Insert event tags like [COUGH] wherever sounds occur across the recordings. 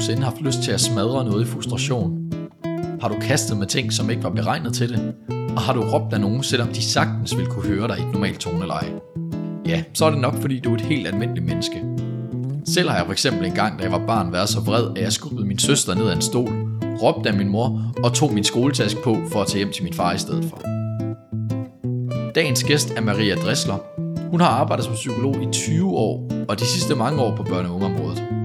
nogensinde haft lyst til at smadre noget i frustration? Har du kastet med ting, som ikke var beregnet til det? Og har du råbt af nogen, selvom de sagtens ville kunne høre dig i et normalt toneleje? Ja, så er det nok, fordi du er et helt almindeligt menneske. Selv har jeg for eksempel en gang, da jeg var barn, været så vred, at jeg skubbede min søster ned ad en stol, råbte af min mor og tog min skoletask på for at tage hjem til min far i stedet for. Dagens gæst er Maria Dressler. Hun har arbejdet som psykolog i 20 år, og de sidste mange år på børne- og ungeområdet.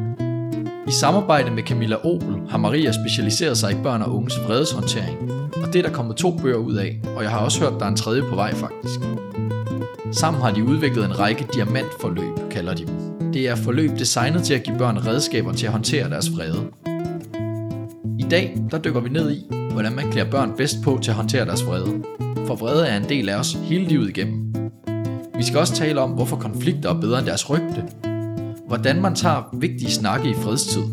I samarbejde med Camilla Opel har Maria specialiseret sig i børn og unges vredeshåndtering, og det er der kommet to bøger ud af, og jeg har også hørt, der er en tredje på vej faktisk. Sammen har de udviklet en række diamantforløb, kalder de dem. Det er forløb designet til at give børn redskaber til at håndtere deres vrede. I dag der dykker vi ned i, hvordan man klæder børn bedst på til at håndtere deres vrede. For vrede er en del af os hele livet igennem. Vi skal også tale om, hvorfor konflikter er bedre end deres rygte. Hvordan man tager vigtige snakke i fredstid.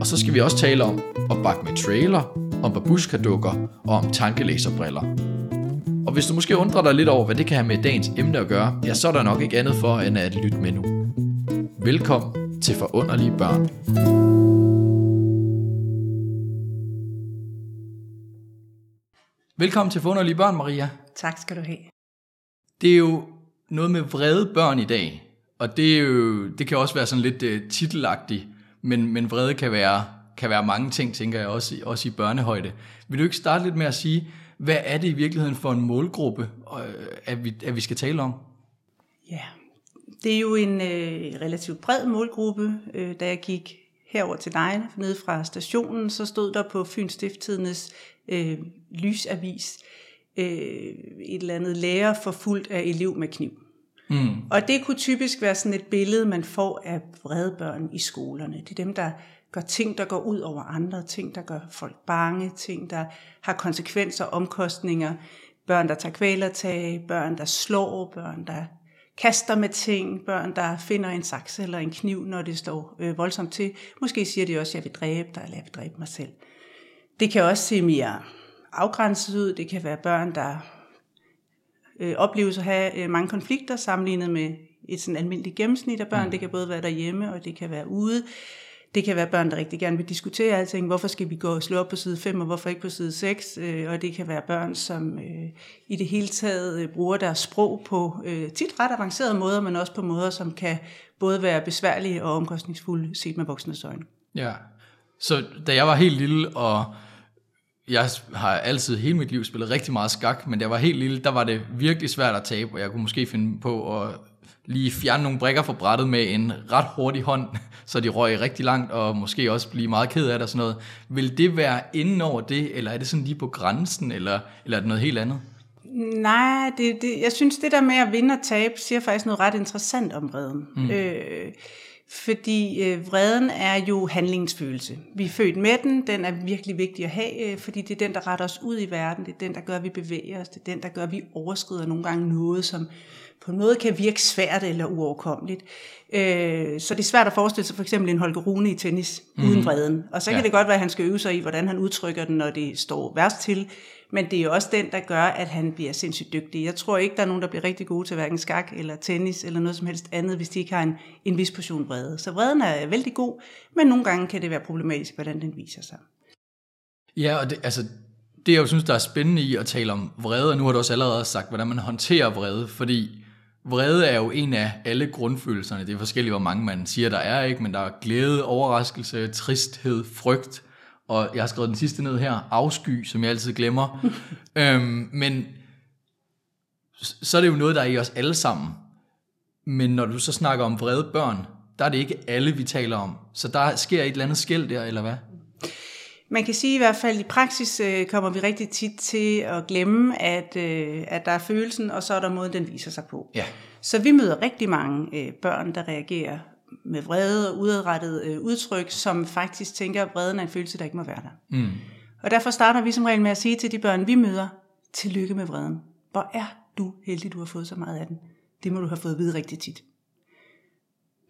Og så skal vi også tale om at bakke med trailer, om babushka-dukker og om tankelæserbriller. Og hvis du måske undrer dig lidt over, hvad det kan have med dagens emne at gøre, ja, så er der nok ikke andet for, end at lytte med nu. Velkommen til Forunderlige Børn. Velkommen til Forunderlige Børn, Maria. Tak skal du have. Det er jo noget med vrede børn i dag, og det, er jo, det kan også være sådan lidt øh, titelagtigt, men, men vrede kan være, kan være mange ting, tænker jeg, også, også i børnehøjde. Vil du ikke starte lidt med at sige, hvad er det i virkeligheden for en målgruppe, øh, at, vi, at vi skal tale om? Ja, det er jo en øh, relativt bred målgruppe. Øh, da jeg gik herover til dig, nede fra stationen, så stod der på Fyns Stifttidens øh, lysavis øh, et eller andet lærer forfulgt af elev med kniv. Mm. Og det kunne typisk være sådan et billede, man får af vrede børn i skolerne. Det er dem, der gør ting, der går ud over andre, ting, der gør folk bange, ting, der har konsekvenser, omkostninger, børn, der tager kvælertag, børn, der slår, børn, der kaster med ting, børn, der finder en saks eller en kniv, når det står øh, voldsomt til. Måske siger de også, at jeg vil dræbe dig, eller jeg vil dræbe mig selv. Det kan også se mere afgrænset ud. Det kan være børn, der øh, opleves at have øh, mange konflikter sammenlignet med et sådan almindeligt gennemsnit af børn. Mm. Det kan både være derhjemme, og det kan være ude. Det kan være børn, der rigtig gerne vil diskutere alting. Hvorfor skal vi gå og slå op på side 5, og hvorfor ikke på side 6? Øh, og det kan være børn, som øh, i det hele taget øh, bruger deres sprog på øh, tit ret avancerede måder, men også på måder, som kan både være besværlige og omkostningsfulde set med voksnes øjne. Ja, så da jeg var helt lille, og jeg har altid hele mit liv spillet rigtig meget skak, men da jeg var helt lille, der var det virkelig svært at tabe, og jeg kunne måske finde på at lige fjerne nogle brækker fra brættet med en ret hurtig hånd, [LAUGHS] så de røg rigtig langt, og måske også blive meget ked af det og sådan noget. Vil det være inden over det, eller er det sådan lige på grænsen, eller, eller er det noget helt andet? Nej, det, det, jeg synes det der med at vinde og tabe, siger faktisk noget ret interessant om vreden. Mm. Øh, fordi øh, vreden er jo handlingsfølelse. Vi er født med den, den er virkelig vigtig at have, øh, fordi det er den, der retter os ud i verden, det er den, der gør, at vi bevæger os, det er den, der gør, at vi overskrider nogle gange noget, som på en måde kan virke svært eller uoverkommeligt. Øh, så det er svært at forestille sig for eksempel en Holger Rune i tennis mm. uden vreden. Og så kan ja. det godt være, at han skal øve sig i, hvordan han udtrykker den, når det står værst til. Men det er også den, der gør, at han bliver sindssygt dygtig. Jeg tror ikke, der er nogen, der bliver rigtig gode til hverken skak eller tennis eller noget som helst andet, hvis de ikke har en, en vis portion vrede. Så vreden er vældig god, men nogle gange kan det være problematisk, hvordan den viser sig. Ja, og det, altså, det jeg jo synes, der er spændende i at tale om vrede, og nu har du også allerede sagt, hvordan man håndterer vrede, fordi vrede er jo en af alle grundfølelserne. Det er forskelligt, hvor mange man siger, der er, ikke? men der er glæde, overraskelse, tristhed, frygt, og jeg har skrevet den sidste ned her, afsky, som jeg altid glemmer. [LAUGHS] øhm, men så er det jo noget, der er i os alle sammen. Men når du så snakker om vrede børn, der er det ikke alle, vi taler om. Så der sker et eller andet skæld der, eller hvad? Man kan sige i hvert fald, at i praksis øh, kommer vi rigtig tit til at glemme, at, øh, at der er følelsen, og så er der måden, den viser sig på. Ja. Så vi møder rigtig mange øh, børn, der reagerer med vrede og udadrettet øh, udtryk, som faktisk tænker, at vreden er en følelse, der ikke må være der. Mm. Og derfor starter vi som regel med at sige til de børn, vi møder, tillykke med vreden. Hvor er du heldig, du har fået så meget af den. Det må du have fået at vide rigtig tit.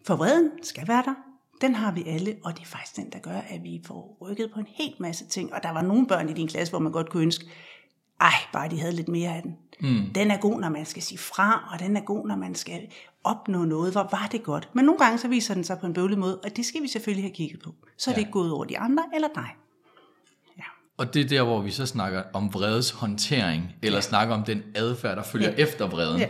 For vreden skal være der. Den har vi alle, og det er faktisk den, der gør, at vi får rykket på en helt masse ting. Og der var nogle børn i din klasse, hvor man godt kunne ønske, ej, bare de havde lidt mere af den. Mm. Den er god, når man skal sige fra, og den er god, når man skal opnå noget. Hvor var det godt? Men nogle gange så viser den sig på en bøvlet måde, og det skal vi selvfølgelig have kigget på. Så er ja. det ikke gået over de andre eller dig. Ja. Og det er der, hvor vi så snakker om vredes håndtering, eller ja. snakker om den adfærd, der følger ja. efter vreden. Ja.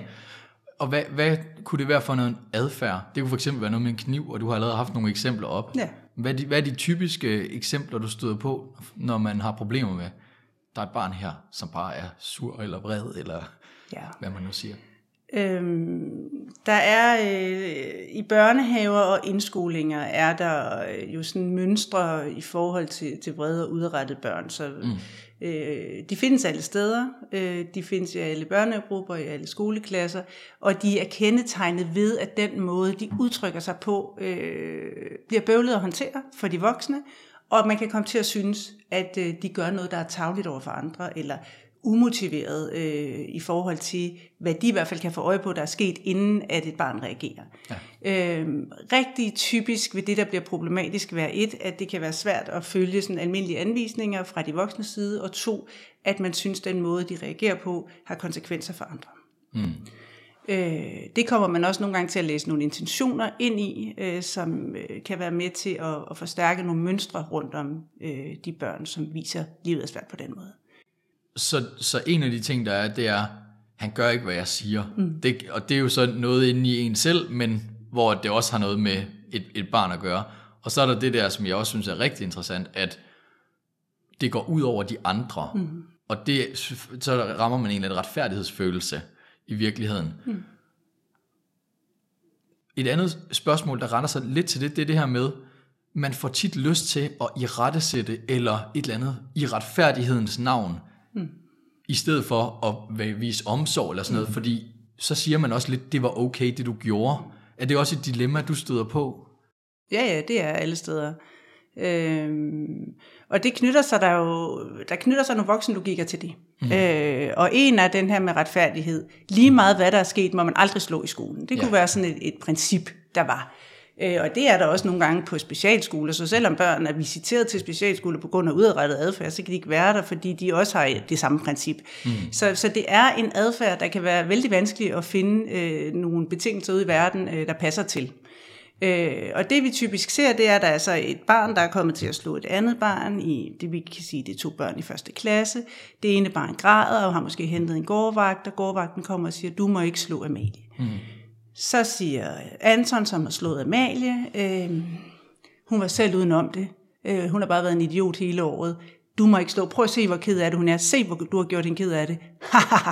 Og hvad, hvad kunne det være for noget adfærd? Det kunne for eksempel være noget med en kniv, og du har allerede haft nogle eksempler op. Ja. Hvad, er de, hvad er de typiske eksempler, du støder på, når man har problemer med, der er et barn her, som bare er sur eller vred, eller ja. hvad man nu siger? Øhm, der er øh, i børnehaver og indskolinger er der øh, jo sådan mønstre i forhold til, til vrede og udrettede børn. Så mm øh, de findes alle steder. Øh, de findes i alle børnegrupper, i alle skoleklasser. Og de er kendetegnet ved, at den måde, de udtrykker sig på, øh, bliver bøvlet at håndtere for de voksne. Og man kan komme til at synes, at øh, de gør noget, der er tavligt over for andre, eller umotiveret øh, i forhold til, hvad de i hvert fald kan få øje på, der er sket, inden at et barn reagerer. Ja. Øh, rigtig typisk vil det, der bliver problematisk, være et, at det kan være svært at følge sådan almindelige anvisninger fra de voksne side, og to, at man synes, den måde, de reagerer på, har konsekvenser for andre. Mm. Øh, det kommer man også nogle gange til at læse nogle intentioner ind i, øh, som øh, kan være med til at, at forstærke nogle mønstre rundt om øh, de børn, som viser livet er svært på den måde. Så, så en af de ting, der er, det er, han gør ikke, hvad jeg siger. Mm. Det, og det er jo så noget inde i en selv, men hvor det også har noget med et, et barn at gøre. Og så er der det der, som jeg også synes er rigtig interessant, at det går ud over de andre. Mm. Og det, så rammer man en eller anden retfærdighedsfølelse i virkeligheden. Mm. Et andet spørgsmål, der retter sig lidt til det, det er det her med, man får tit lyst til at irettesætte eller et eller andet i retfærdighedens navn. I stedet for at vise omsorg eller sådan noget, mm. fordi så siger man også lidt, det var okay, det du gjorde. Er det også et dilemma, du støder på? Ja, ja, det er alle steder. Øhm, og det knytter sig der jo, der knytter sig nogle voksenlogikker til det. Mm. Øh, og en af den her med retfærdighed, lige meget hvad der er sket, må man aldrig slå i skolen. Det kunne ja. være sådan et, et princip, der var. Øh, og det er der også nogle gange på specialskoler, så selvom børn er visiteret til specialskoler på grund af udrettet adfærd, så kan de ikke være der, fordi de også har det samme princip. Mm. Så, så det er en adfærd, der kan være vældig vanskelig at finde øh, nogle betingelser ude i verden, øh, der passer til. Øh, og det vi typisk ser, det er, at der er altså et barn, der er kommet til at slå et andet barn, i det vi kan sige, det er to børn i første klasse. Det ene barn græder og har måske hentet en gårdvagt, og gårdvagten kommer og siger, du må ikke slå Amalie. Mm. Så siger Anton, som har slået Amalie, øh, hun var selv udenom det. Øh, hun har bare været en idiot hele året. Du må ikke slå. Prøv at se, hvor ked af det hun er. Se, hvor du har gjort hende ked af det.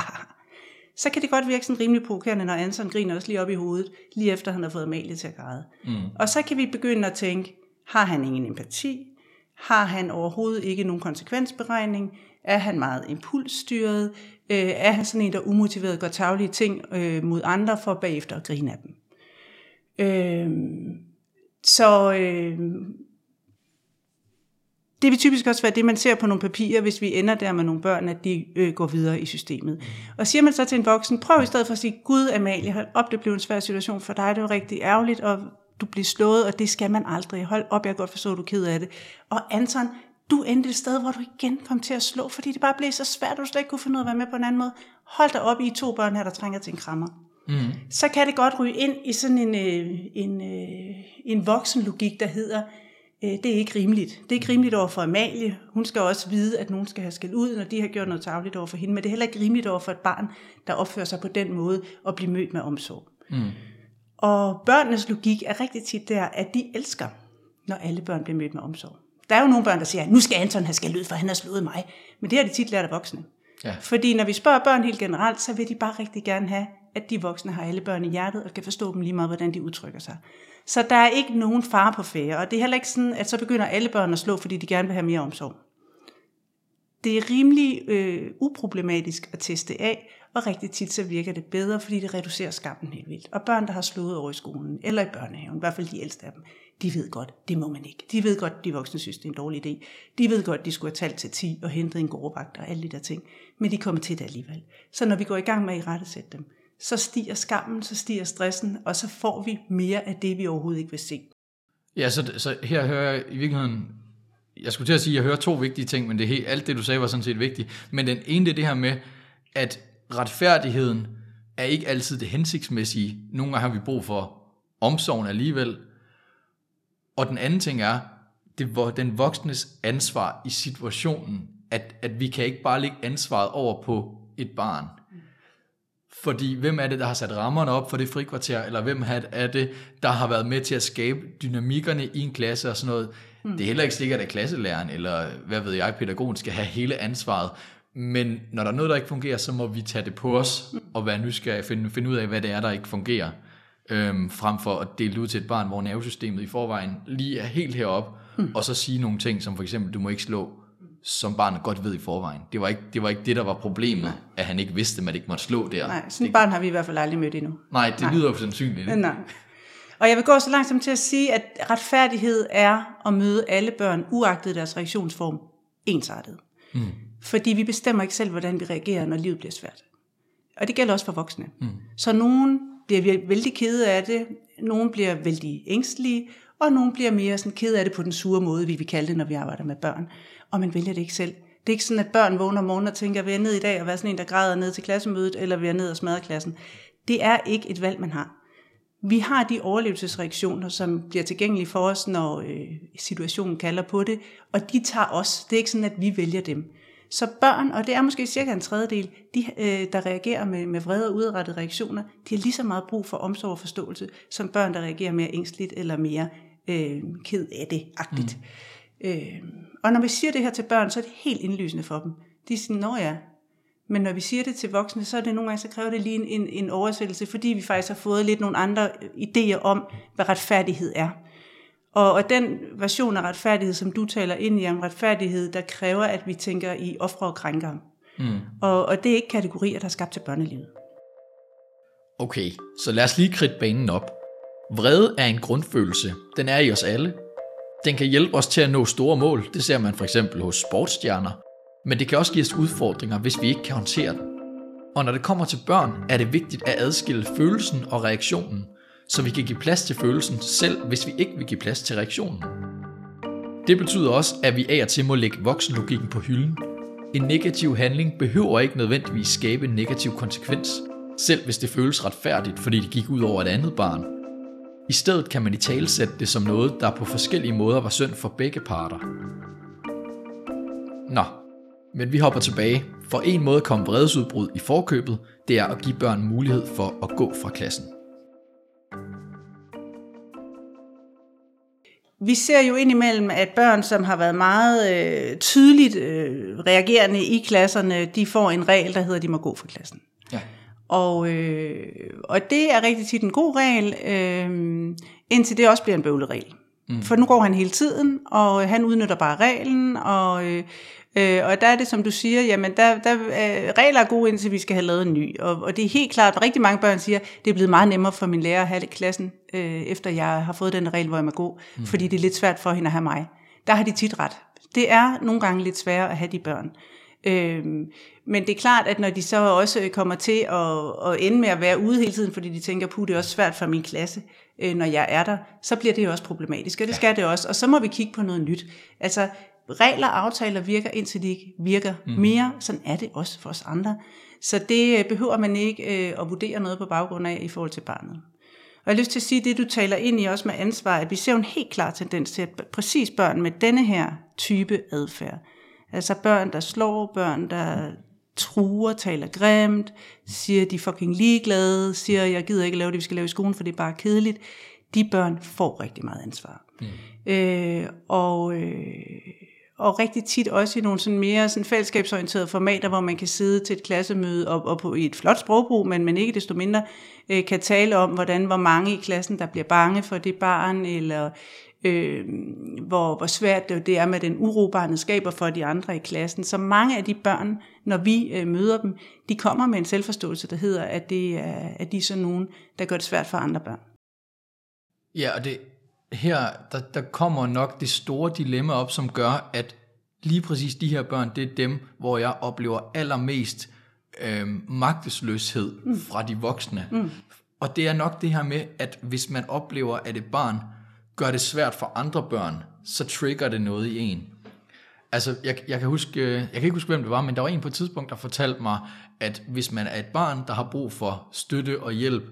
[LAUGHS] så kan det godt virke sådan rimelig provokerende, når Anton griner også lige op i hovedet, lige efter han har fået Amalie til at græde. Mm. Og så kan vi begynde at tænke, har han ingen empati? Har han overhovedet ikke nogen konsekvensberegning? Er han meget impulsstyret? Øh, er han sådan en, der umotiveret gør taglige ting øh, mod andre for bagefter at grine af dem? Øh, så øh, det vil typisk også være det, man ser på nogle papirer, hvis vi ender der med nogle børn, at de øh, går videre i systemet. Og siger man så til en voksen, prøv i stedet for at sige, Gud Amalie, hold op, det blev en svær situation for dig, det var rigtig ærgerligt, og du bliver slået, og det skal man aldrig. Hold op, jeg kan godt forstå, du er ked af det. Og Anton, du endte et sted, hvor du igen kom til at slå, fordi det bare blev så svært, at du slet ikke kunne finde ud af at være med på en anden måde. Hold dig op i to børn her, der trænger til en krammer. Mm. Så kan det godt ryge ind i sådan en, øh, en, øh, en voksenlogik, der hedder, øh, det er ikke rimeligt. Det er ikke rimeligt over for Amalie. Hun skal også vide, at nogen skal have skæld ud, når de har gjort noget tageligt over for hende. Men det er heller ikke rimeligt over for et barn, der opfører sig på den måde og blive mødt med omsorg. Mm. Og børnenes logik er rigtig tit der, at de elsker, når alle børn bliver mødt med omsorg. Der er jo nogle børn, der siger, nu skal Anton have skæld ud, for han har slået mig. Men det har de tit lært af voksne. Ja. Fordi når vi spørger børn helt generelt, så vil de bare rigtig gerne have, at de voksne har alle børn i hjertet, og kan forstå dem lige meget, hvordan de udtrykker sig. Så der er ikke nogen far på færre, og det er heller ikke sådan, at så begynder alle børn at slå, fordi de gerne vil have mere omsorg. Det er rimelig øh, uproblematisk at teste af, og rigtig tit så virker det bedre, fordi det reducerer skammen helt vildt. Og børn, der har slået over i skolen, eller i børnehaven, i hvert fald de ældste af dem, de ved godt, det må man ikke. De ved godt, de voksne synes, det er en dårlig idé. De ved godt, de skulle have talt til 10 og hentet en gårdvagt og alle de der ting. Men de kommer til det alligevel. Så når vi går i gang med at i rette sætte dem, så stiger skammen, så stiger stressen, og så får vi mere af det, vi overhovedet ikke vil se. Ja, så, så her hører jeg i virkeligheden jeg skulle til at sige, at jeg hører to vigtige ting, men det helt, alt det, du sagde, var sådan set vigtigt. Men den ene, det er det her med, at retfærdigheden er ikke altid det hensigtsmæssige. Nogle gange har vi brug for omsorgen alligevel. Og den anden ting er, det var den voksnes ansvar i situationen, at, at vi kan ikke bare lægge ansvaret over på et barn. Fordi hvem er det, der har sat rammerne op for det frikvarter, eller hvem er det, der har været med til at skabe dynamikkerne i en klasse og sådan noget. Mm. Det er heller ikke sikkert, at klasselæreren, eller hvad ved jeg, pædagogen skal have hele ansvaret. Men når der er noget, der ikke fungerer, så må vi tage det på os, og være nysgerrige, finde, finde ud af, hvad det er, der ikke fungerer. Øhm, frem for at dele ud til et barn, hvor nervesystemet i forvejen lige er helt heroppe, mm. og så sige nogle ting, som for eksempel, du må ikke slå, som barnet godt ved i forvejen. Det var ikke det, var ikke det der var problemet, at han ikke vidste, at man ikke måtte slå der. Nej, sådan et barn har vi i hvert fald aldrig mødt endnu. Nej, det Nej. lyder jo sandsynligt. Nej. Og jeg vil gå så langt som til at sige, at retfærdighed er at møde alle børn, uagtet deres reaktionsform, ensartet. Mm. Fordi vi bestemmer ikke selv, hvordan vi reagerer, når livet bliver svært. Og det gælder også for voksne. Mm. Så nogen bliver vældig kede af det, nogen bliver vældig ængstelige, og nogen bliver mere sådan kede af det på den sure måde, vi vil kalde det, når vi arbejder med børn. Og man vælger det ikke selv. Det er ikke sådan, at børn vågner om morgenen og tænker, vil jeg ned i dag og være sådan en, der græder ned til klassemødet, eller vil jeg ned og smadre klassen. Det er ikke et valg, man har. Vi har de overlevelsesreaktioner, som bliver tilgængelige for os, når øh, situationen kalder på det, og de tager os. Det er ikke sådan, at vi vælger dem. Så børn, og det er måske cirka en tredjedel, de, øh, der reagerer med, med vrede og udrettede reaktioner, de har lige så meget brug for omsorg og forståelse, som børn, der reagerer mere ængstligt eller mere øh, ked af det-agtigt. Mm. Øh, og når vi siger det her til børn, så er det helt indlysende for dem. De siger, nå ja, men når vi siger det til voksne, så er det nogle gange, så kræver det lige en, en, en oversættelse, fordi vi faktisk har fået lidt nogle andre idéer om, hvad retfærdighed er. Og, og den version af retfærdighed, som du taler ind i, om retfærdighed, der kræver, at vi tænker i ofre og krænkere. Mm. Og, og det er ikke kategorier, der er skabt til børnelivet. Okay, så lad os lige kridte banen op. Vrede er en grundfølelse. Den er i os alle. Den kan hjælpe os til at nå store mål. Det ser man for eksempel hos sportsstjerner. Men det kan også give os udfordringer, hvis vi ikke kan håndtere den. Og når det kommer til børn, er det vigtigt at adskille følelsen og reaktionen, så vi kan give plads til følelsen, selv hvis vi ikke vil give plads til reaktionen. Det betyder også, at vi af og til må lægge voksenlogikken på hylden. En negativ handling behøver ikke nødvendigvis skabe en negativ konsekvens, selv hvis det føles retfærdigt, fordi det gik ud over et andet barn. I stedet kan man i tale sætte det som noget, der på forskellige måder var synd for begge parter. Nå, men vi hopper tilbage, for en måde at komme vredesudbrud i forkøbet, det er at give børn mulighed for at gå fra klassen. Vi ser jo indimellem, at børn, som har været meget øh, tydeligt øh, reagerende i klasserne, de får en regel, der hedder, at de må gå fra klassen. Ja. Og, øh, og det er rigtig tit en god regel, øh, indtil det også bliver en bøvleregel. Mm. For nu går han hele tiden, og han udnytter bare reglen, og, øh, øh, og der er det, som du siger, jamen der, der øh, regler er gode, indtil vi skal have lavet en ny. Og, og det er helt klart, at rigtig mange børn siger, det er blevet meget nemmere for min lærer at have klassen, øh, efter jeg har fået den regel, hvor jeg må gå, mm. fordi det er lidt svært for hende at have mig. Der har de tit ret. Det er nogle gange lidt sværere at have de børn. Øhm, men det er klart, at når de så også kommer til at, at ende med at være ude hele tiden, fordi de tænker, puh, det er også svært for min klasse, øh, når jeg er der, så bliver det jo også problematisk, og det skal det også. Og så må vi kigge på noget nyt. Altså, regler og aftaler virker, indtil de ikke virker mm. mere. Sådan er det også for os andre. Så det øh, behøver man ikke øh, at vurdere noget på baggrund af i forhold til barnet. Og jeg har lyst til at sige, det du taler ind i også med ansvar, at vi ser en helt klar tendens til, at præcis børn med denne her type adfærd, Altså børn, der slår, børn, der truer, taler grimt, siger, de er fucking ligeglade, siger, jeg gider ikke lave det, vi skal lave i skolen, for det er bare kedeligt. De børn får rigtig meget ansvar. Mm. Øh, og, øh, og rigtig tit også i nogle sådan mere sådan fællesskabsorienterede formater, hvor man kan sidde til et klassemøde og, og på, i et flot sprogbrug, men, men ikke desto mindre øh, kan tale om, hvordan hvor mange i klassen, der bliver bange for det barn, eller øh, hvor, hvor svært det er med den uro, barnet skaber for de andre i klassen. Så mange af de børn, når vi øh, møder dem, de kommer med en selvforståelse, der hedder, at, det er, at de er sådan nogen, der gør det svært for andre børn. Ja, og det, her, der, der kommer nok det store dilemma op, som gør, at lige præcis de her børn, det er dem, hvor jeg oplever allermest øh, magtesløshed mm. fra de voksne. Mm. Og det er nok det her med, at hvis man oplever, at et barn gør det svært for andre børn, så trigger det noget i en. Altså, jeg, jeg, kan huske, øh, jeg kan ikke huske, hvem det var, men der var en på et tidspunkt, der fortalte mig, at hvis man er et barn, der har brug for støtte og hjælp,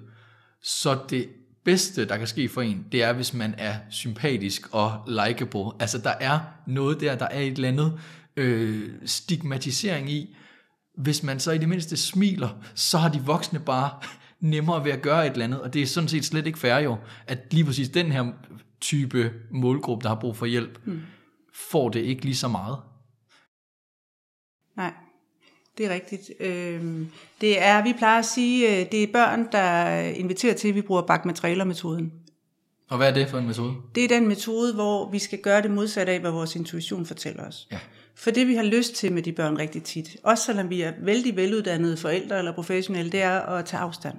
så det bedste, der kan ske for en, det er, hvis man er sympatisk og likeable. Altså, der er noget der, der er et eller andet øh, stigmatisering i. Hvis man så i det mindste smiler, så har de voksne bare nemmere ved at gøre et eller andet, og det er sådan set slet ikke fair jo, at lige præcis den her type målgruppe, der har brug for hjælp, mm. får det ikke lige så meget. Det er rigtigt. Øhm, det er, vi plejer at sige, øh, det er børn, der inviterer til, at vi bruger bakmaterialer-metoden. Og hvad er det for en metode? Det er den metode, hvor vi skal gøre det modsatte af, hvad vores intuition fortæller os. Ja. For det vi har lyst til med de børn rigtig tit, også selvom vi er vældig veluddannede forældre eller professionelle, det er at tage afstand.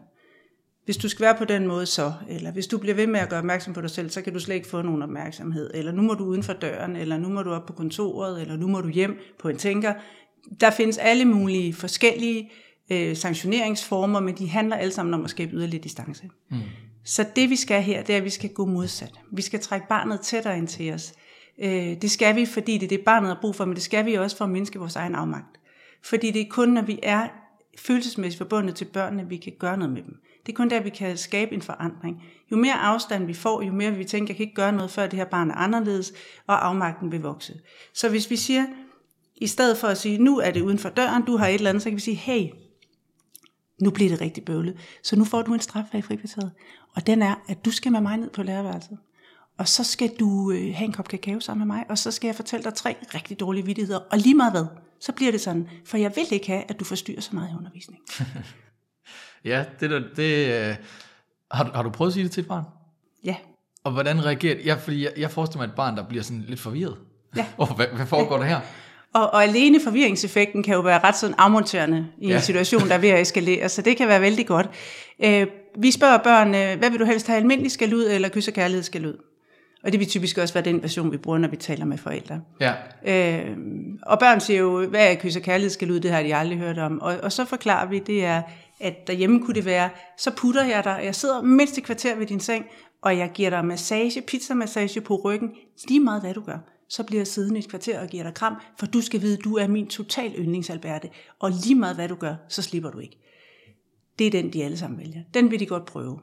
Hvis du skal være på den måde så, eller hvis du bliver ved med at gøre opmærksom på dig selv, så kan du slet ikke få nogen opmærksomhed, eller nu må du uden for døren, eller nu må du op på kontoret, eller nu må du hjem på en tænker. Der findes alle mulige forskellige øh, sanktioneringsformer, men de handler alle sammen om at skabe yderligere distance. Mm. Så det vi skal her, det er, at vi skal gå modsat. Vi skal trække barnet tættere ind til os. Øh, det skal vi, fordi det er det, barnet har brug for, men det skal vi også for at mindske vores egen afmagt. Fordi det er kun, når vi er følelsesmæssigt forbundet til børnene, vi kan gøre noget med dem. Det er kun der, vi kan skabe en forandring. Jo mere afstand vi får, jo mere vi tænker, jeg kan ikke gøre noget, før det her barn er anderledes, og afmagten vil vokse. Så hvis vi siger, i stedet for at sige, nu er det uden for døren, du har et eller andet, så kan vi sige, hey, nu bliver det rigtig bøvlet. Så nu får du en straf her i frikvarteret. Og den er, at du skal med mig ned på lærerværelset. Og så skal du øh, have en kop kakao sammen med mig, og så skal jeg fortælle dig tre rigtig dårlige vidtigheder. Og lige meget hvad, så bliver det sådan. For jeg vil ikke have, at du forstyrrer så meget i undervisning. [LAUGHS] ja, det, der, det øh, har, har du prøvet at sige det til et barn? Ja. Og hvordan reagerer Ja, fordi jeg, jeg forestiller mig et barn, der bliver sådan lidt forvirret. Ja. [LAUGHS] Oh, hvad, hvad foregår der her? Og, og alene forvirringseffekten kan jo være ret sådan afmonterende i ja. en situation, der er ved at eskalere, så det kan være vældig godt. Øh, vi spørger børn, hvad vil du helst have, almindelig skal ud eller kysse kærlighed skal ud? Og det vil typisk også være den version, vi bruger, når vi taler med forældre. Ja. Øh, og børn siger jo, hvad er kysse kærlighed skal ud, det har de aldrig hørt om. Og, og så forklarer vi, det er, at derhjemme kunne det være, så putter jeg dig, jeg sidder mindst et kvarter ved din seng, og jeg giver dig massage, pizzamassage på ryggen, lige meget hvad du gør så bliver jeg siddende et kvarter og giver dig kram, for du skal vide, at du er min total yndlingsalberte, og lige meget hvad du gør, så slipper du ikke. Det er den, de alle sammen vælger. Den vil de godt prøve.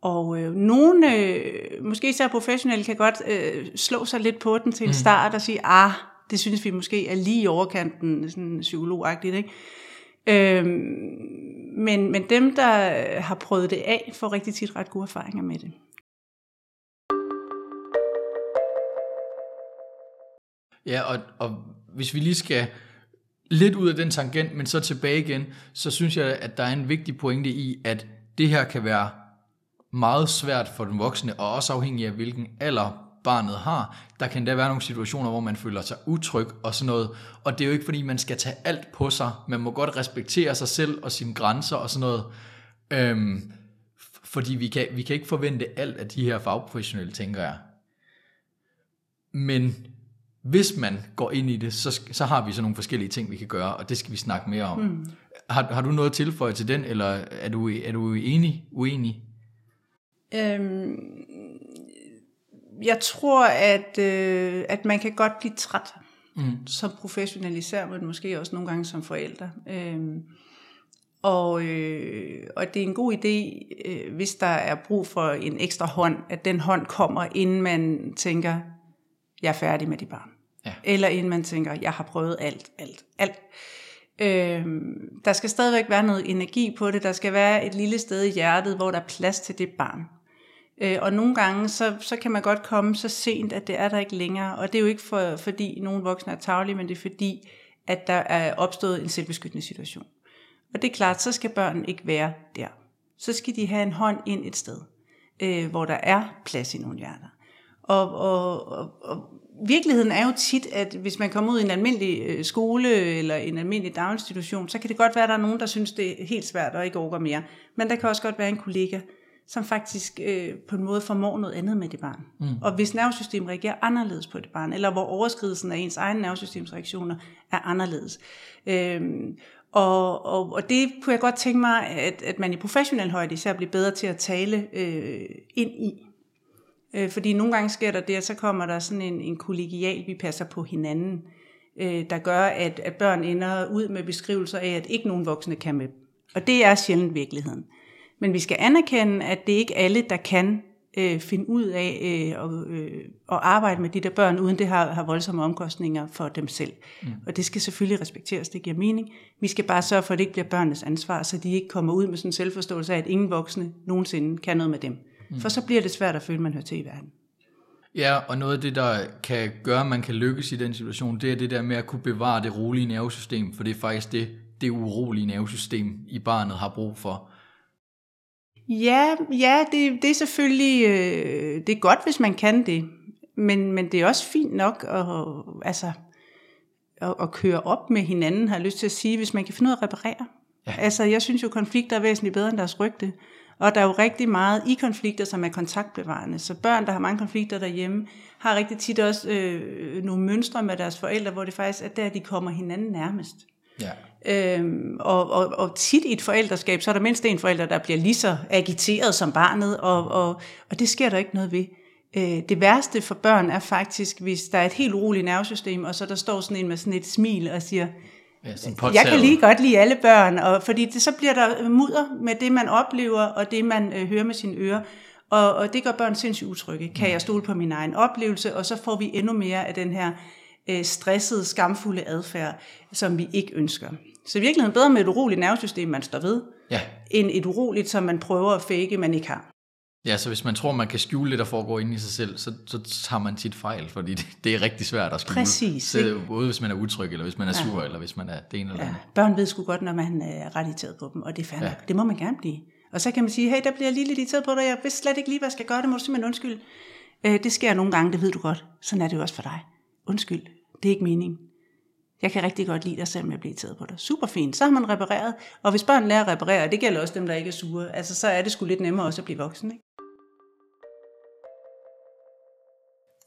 Og øh, nogle, øh, måske især professionelle, kan godt øh, slå sig lidt på den til en mm. start og sige, ah, det synes vi måske er lige i overkanten, sådan psykologagtigt, ikke? Øh, men, men dem, der har prøvet det af, får rigtig tit ret gode erfaringer med det. Ja, og, og hvis vi lige skal lidt ud af den tangent, men så tilbage igen, så synes jeg, at der er en vigtig pointe i, at det her kan være meget svært for den voksne, og også afhængig af hvilken alder barnet har. Der kan der være nogle situationer, hvor man føler sig utryg og sådan noget. Og det er jo ikke fordi, man skal tage alt på sig. Man må godt respektere sig selv og sine grænser og sådan noget. Øhm, fordi vi kan, vi kan ikke forvente alt af de her fagprofessionelle, tænker jeg. Men hvis man går ind i det, så, så har vi så nogle forskellige ting, vi kan gøre, og det skal vi snakke mere om. Mm. Har, har du noget at tilføje til den, eller er du, er du enig, uenig? Øhm, jeg tror, at, øh, at man kan godt blive træt mm. som professionel især, men måske også nogle gange som forældre. Øhm, og, øh, og det er en god idé, øh, hvis der er brug for en ekstra hånd, at den hånd kommer, inden man tænker, jeg er færdig med de barn. Ja. Eller inden man tænker, jeg har prøvet alt, alt, alt. Øhm, der skal stadigvæk være noget energi på det. Der skal være et lille sted i hjertet, hvor der er plads til det barn. Øh, og nogle gange, så, så kan man godt komme så sent, at det er der ikke længere. Og det er jo ikke for, fordi nogle voksne er tavlige, men det er fordi, at der er opstået en selvbeskyttende situation. Og det er klart, så skal børn ikke være der. Så skal de have en hånd ind et sted, øh, hvor der er plads i nogle hjerter. Og, og, og, og virkeligheden er jo tit, at hvis man kommer ud i en almindelig øh, skole eller en almindelig daginstitution, så kan det godt være, at der er nogen, der synes, det er helt svært og ikke overgår mere. Men der kan også godt være en kollega, som faktisk øh, på en måde formår noget andet med det barn. Mm. Og hvis nervesystemet reagerer anderledes på det barn, eller hvor overskridelsen af ens egen nervesystemsreaktioner er anderledes. Øhm, og, og, og det kunne jeg godt tænke mig, at, at man i professionel højde især bliver bedre til at tale øh, ind i. Øh, fordi nogle gange sker der det, at så kommer der sådan en, en kollegial, vi passer på hinanden. øh, der gør, at, at børn ender ud med beskrivelser af, at ikke nogen voksne kan med. Og det er sjældent virkeligheden. Men vi skal anerkende, at det ikke alle, der kan øh, finde ud af øh, og, øh, at arbejde med de der børn, uden det har, har voldsomme omkostninger for dem selv. Mm. Og det skal selvfølgelig respekteres, det giver mening. Vi skal bare sørge for, at det ikke bliver børnenes ansvar, så de ikke kommer ud med sådan en selvforståelse af, at ingen voksne nogensinde kan noget med dem. Mm. For så bliver det svært at føle, at man hører til i verden. Ja, og noget af det, der kan gøre, at man kan lykkes i den situation, det er det der med at kunne bevare det rolige nervesystem, for det er faktisk det, det urolige nervesystem i barnet har brug for. Ja, ja det, det er selvfølgelig øh, det er godt, hvis man kan det. Men, men det er også fint nok at, altså, at, at køre op med hinanden, har jeg lyst til at sige, hvis man kan finde ud af at reparere. Ja. Altså, jeg synes jo, konflikter er væsentligt bedre end deres rygte. Og der er jo rigtig meget i konflikter, som er kontaktbevarende. Så børn, der har mange konflikter derhjemme, har rigtig tit også øh, nogle mønstre med deres forældre, hvor det faktisk er der, de kommer hinanden nærmest. Ja. Øhm, og, og, og tit i et forældreskab, så er der mindst en forælder, der bliver lige så agiteret som barnet, og, og, og det sker der ikke noget ved. Øh, det værste for børn er faktisk, hvis der er et helt uroligt nervesystem, og så der står sådan en med sådan et smil og siger, ja, jeg kan lige godt lide alle børn, og fordi det, så bliver der mudder med det, man oplever, og det, man øh, hører med sine ører. Og, og det gør børn sindssygt utrygge. Kan jeg stole på min egen oplevelse? Og så får vi endnu mere af den her øh, stressede, skamfulde adfærd, som vi ikke ønsker. Så i virkeligheden bedre med et uroligt nervesystem, man står ved, ja. end et uroligt, som man prøver at fake, man ikke har. Ja, så hvis man tror, man kan skjule det, der foregår inde i sig selv, så, så tager man tit fejl, fordi det, det er rigtig svært at skjule. Præcis. Så, både hvis man er utryg, eller hvis man er ja. sur, eller hvis man er det ene eller ja. andet. Børn ved sgu godt, når man er ret irriteret på dem, og det er fandme. Ja. Det må man gerne blive. Og så kan man sige, hey, der bliver jeg lige lidt irriteret på dig, jeg ved slet ikke lige, hvad jeg skal gøre, det må du simpelthen undskylde. Øh, det sker nogle gange, det ved du godt. Sådan er det jo også for dig. Undskyld, det er ikke meningen. Jeg kan rigtig godt lide dig, selvom jeg bliver taget på dig. Super fint. Så har man repareret. Og hvis børn lærer at reparere, det gælder også dem, der ikke er sure, altså så er det sgu lidt nemmere også at blive voksen. Ikke?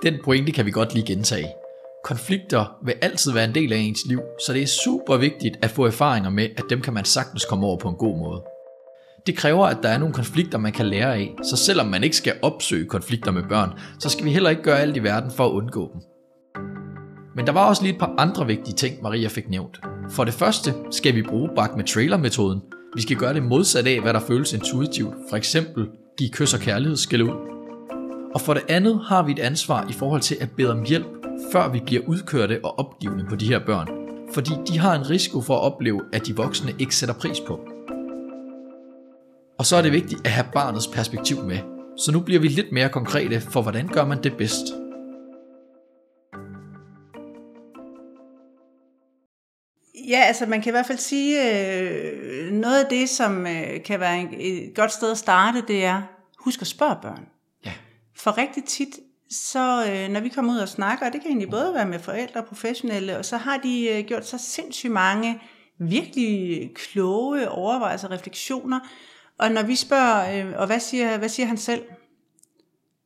Den pointe kan vi godt lige gentage. Konflikter vil altid være en del af ens liv, så det er super vigtigt at få erfaringer med, at dem kan man sagtens komme over på en god måde. Det kræver, at der er nogle konflikter, man kan lære af, så selvom man ikke skal opsøge konflikter med børn, så skal vi heller ikke gøre alt i verden for at undgå dem. Men der var også lige et par andre vigtige ting, Maria fik nævnt. For det første skal vi bruge bak med trailer-metoden. Vi skal gøre det modsat af, hvad der føles intuitivt. For eksempel give kys og kærlighed skal ud. Og for det andet har vi et ansvar i forhold til at bede om hjælp, før vi bliver udkørte og opgivende på de her børn. Fordi de har en risiko for at opleve, at de voksne ikke sætter pris på. Og så er det vigtigt at have barnets perspektiv med. Så nu bliver vi lidt mere konkrete for, hvordan gør man det bedst. Ja, altså man kan i hvert fald sige, øh, noget af det, som øh, kan være et godt sted at starte, det er, husk at spørge børn. Ja. For rigtig tit, så øh, når vi kommer ud og snakker, og det kan egentlig både være med forældre og professionelle, og så har de øh, gjort så sindssygt mange virkelig kloge overvejelser og refleksioner. Og når vi spørger, øh, og hvad siger, hvad siger han selv?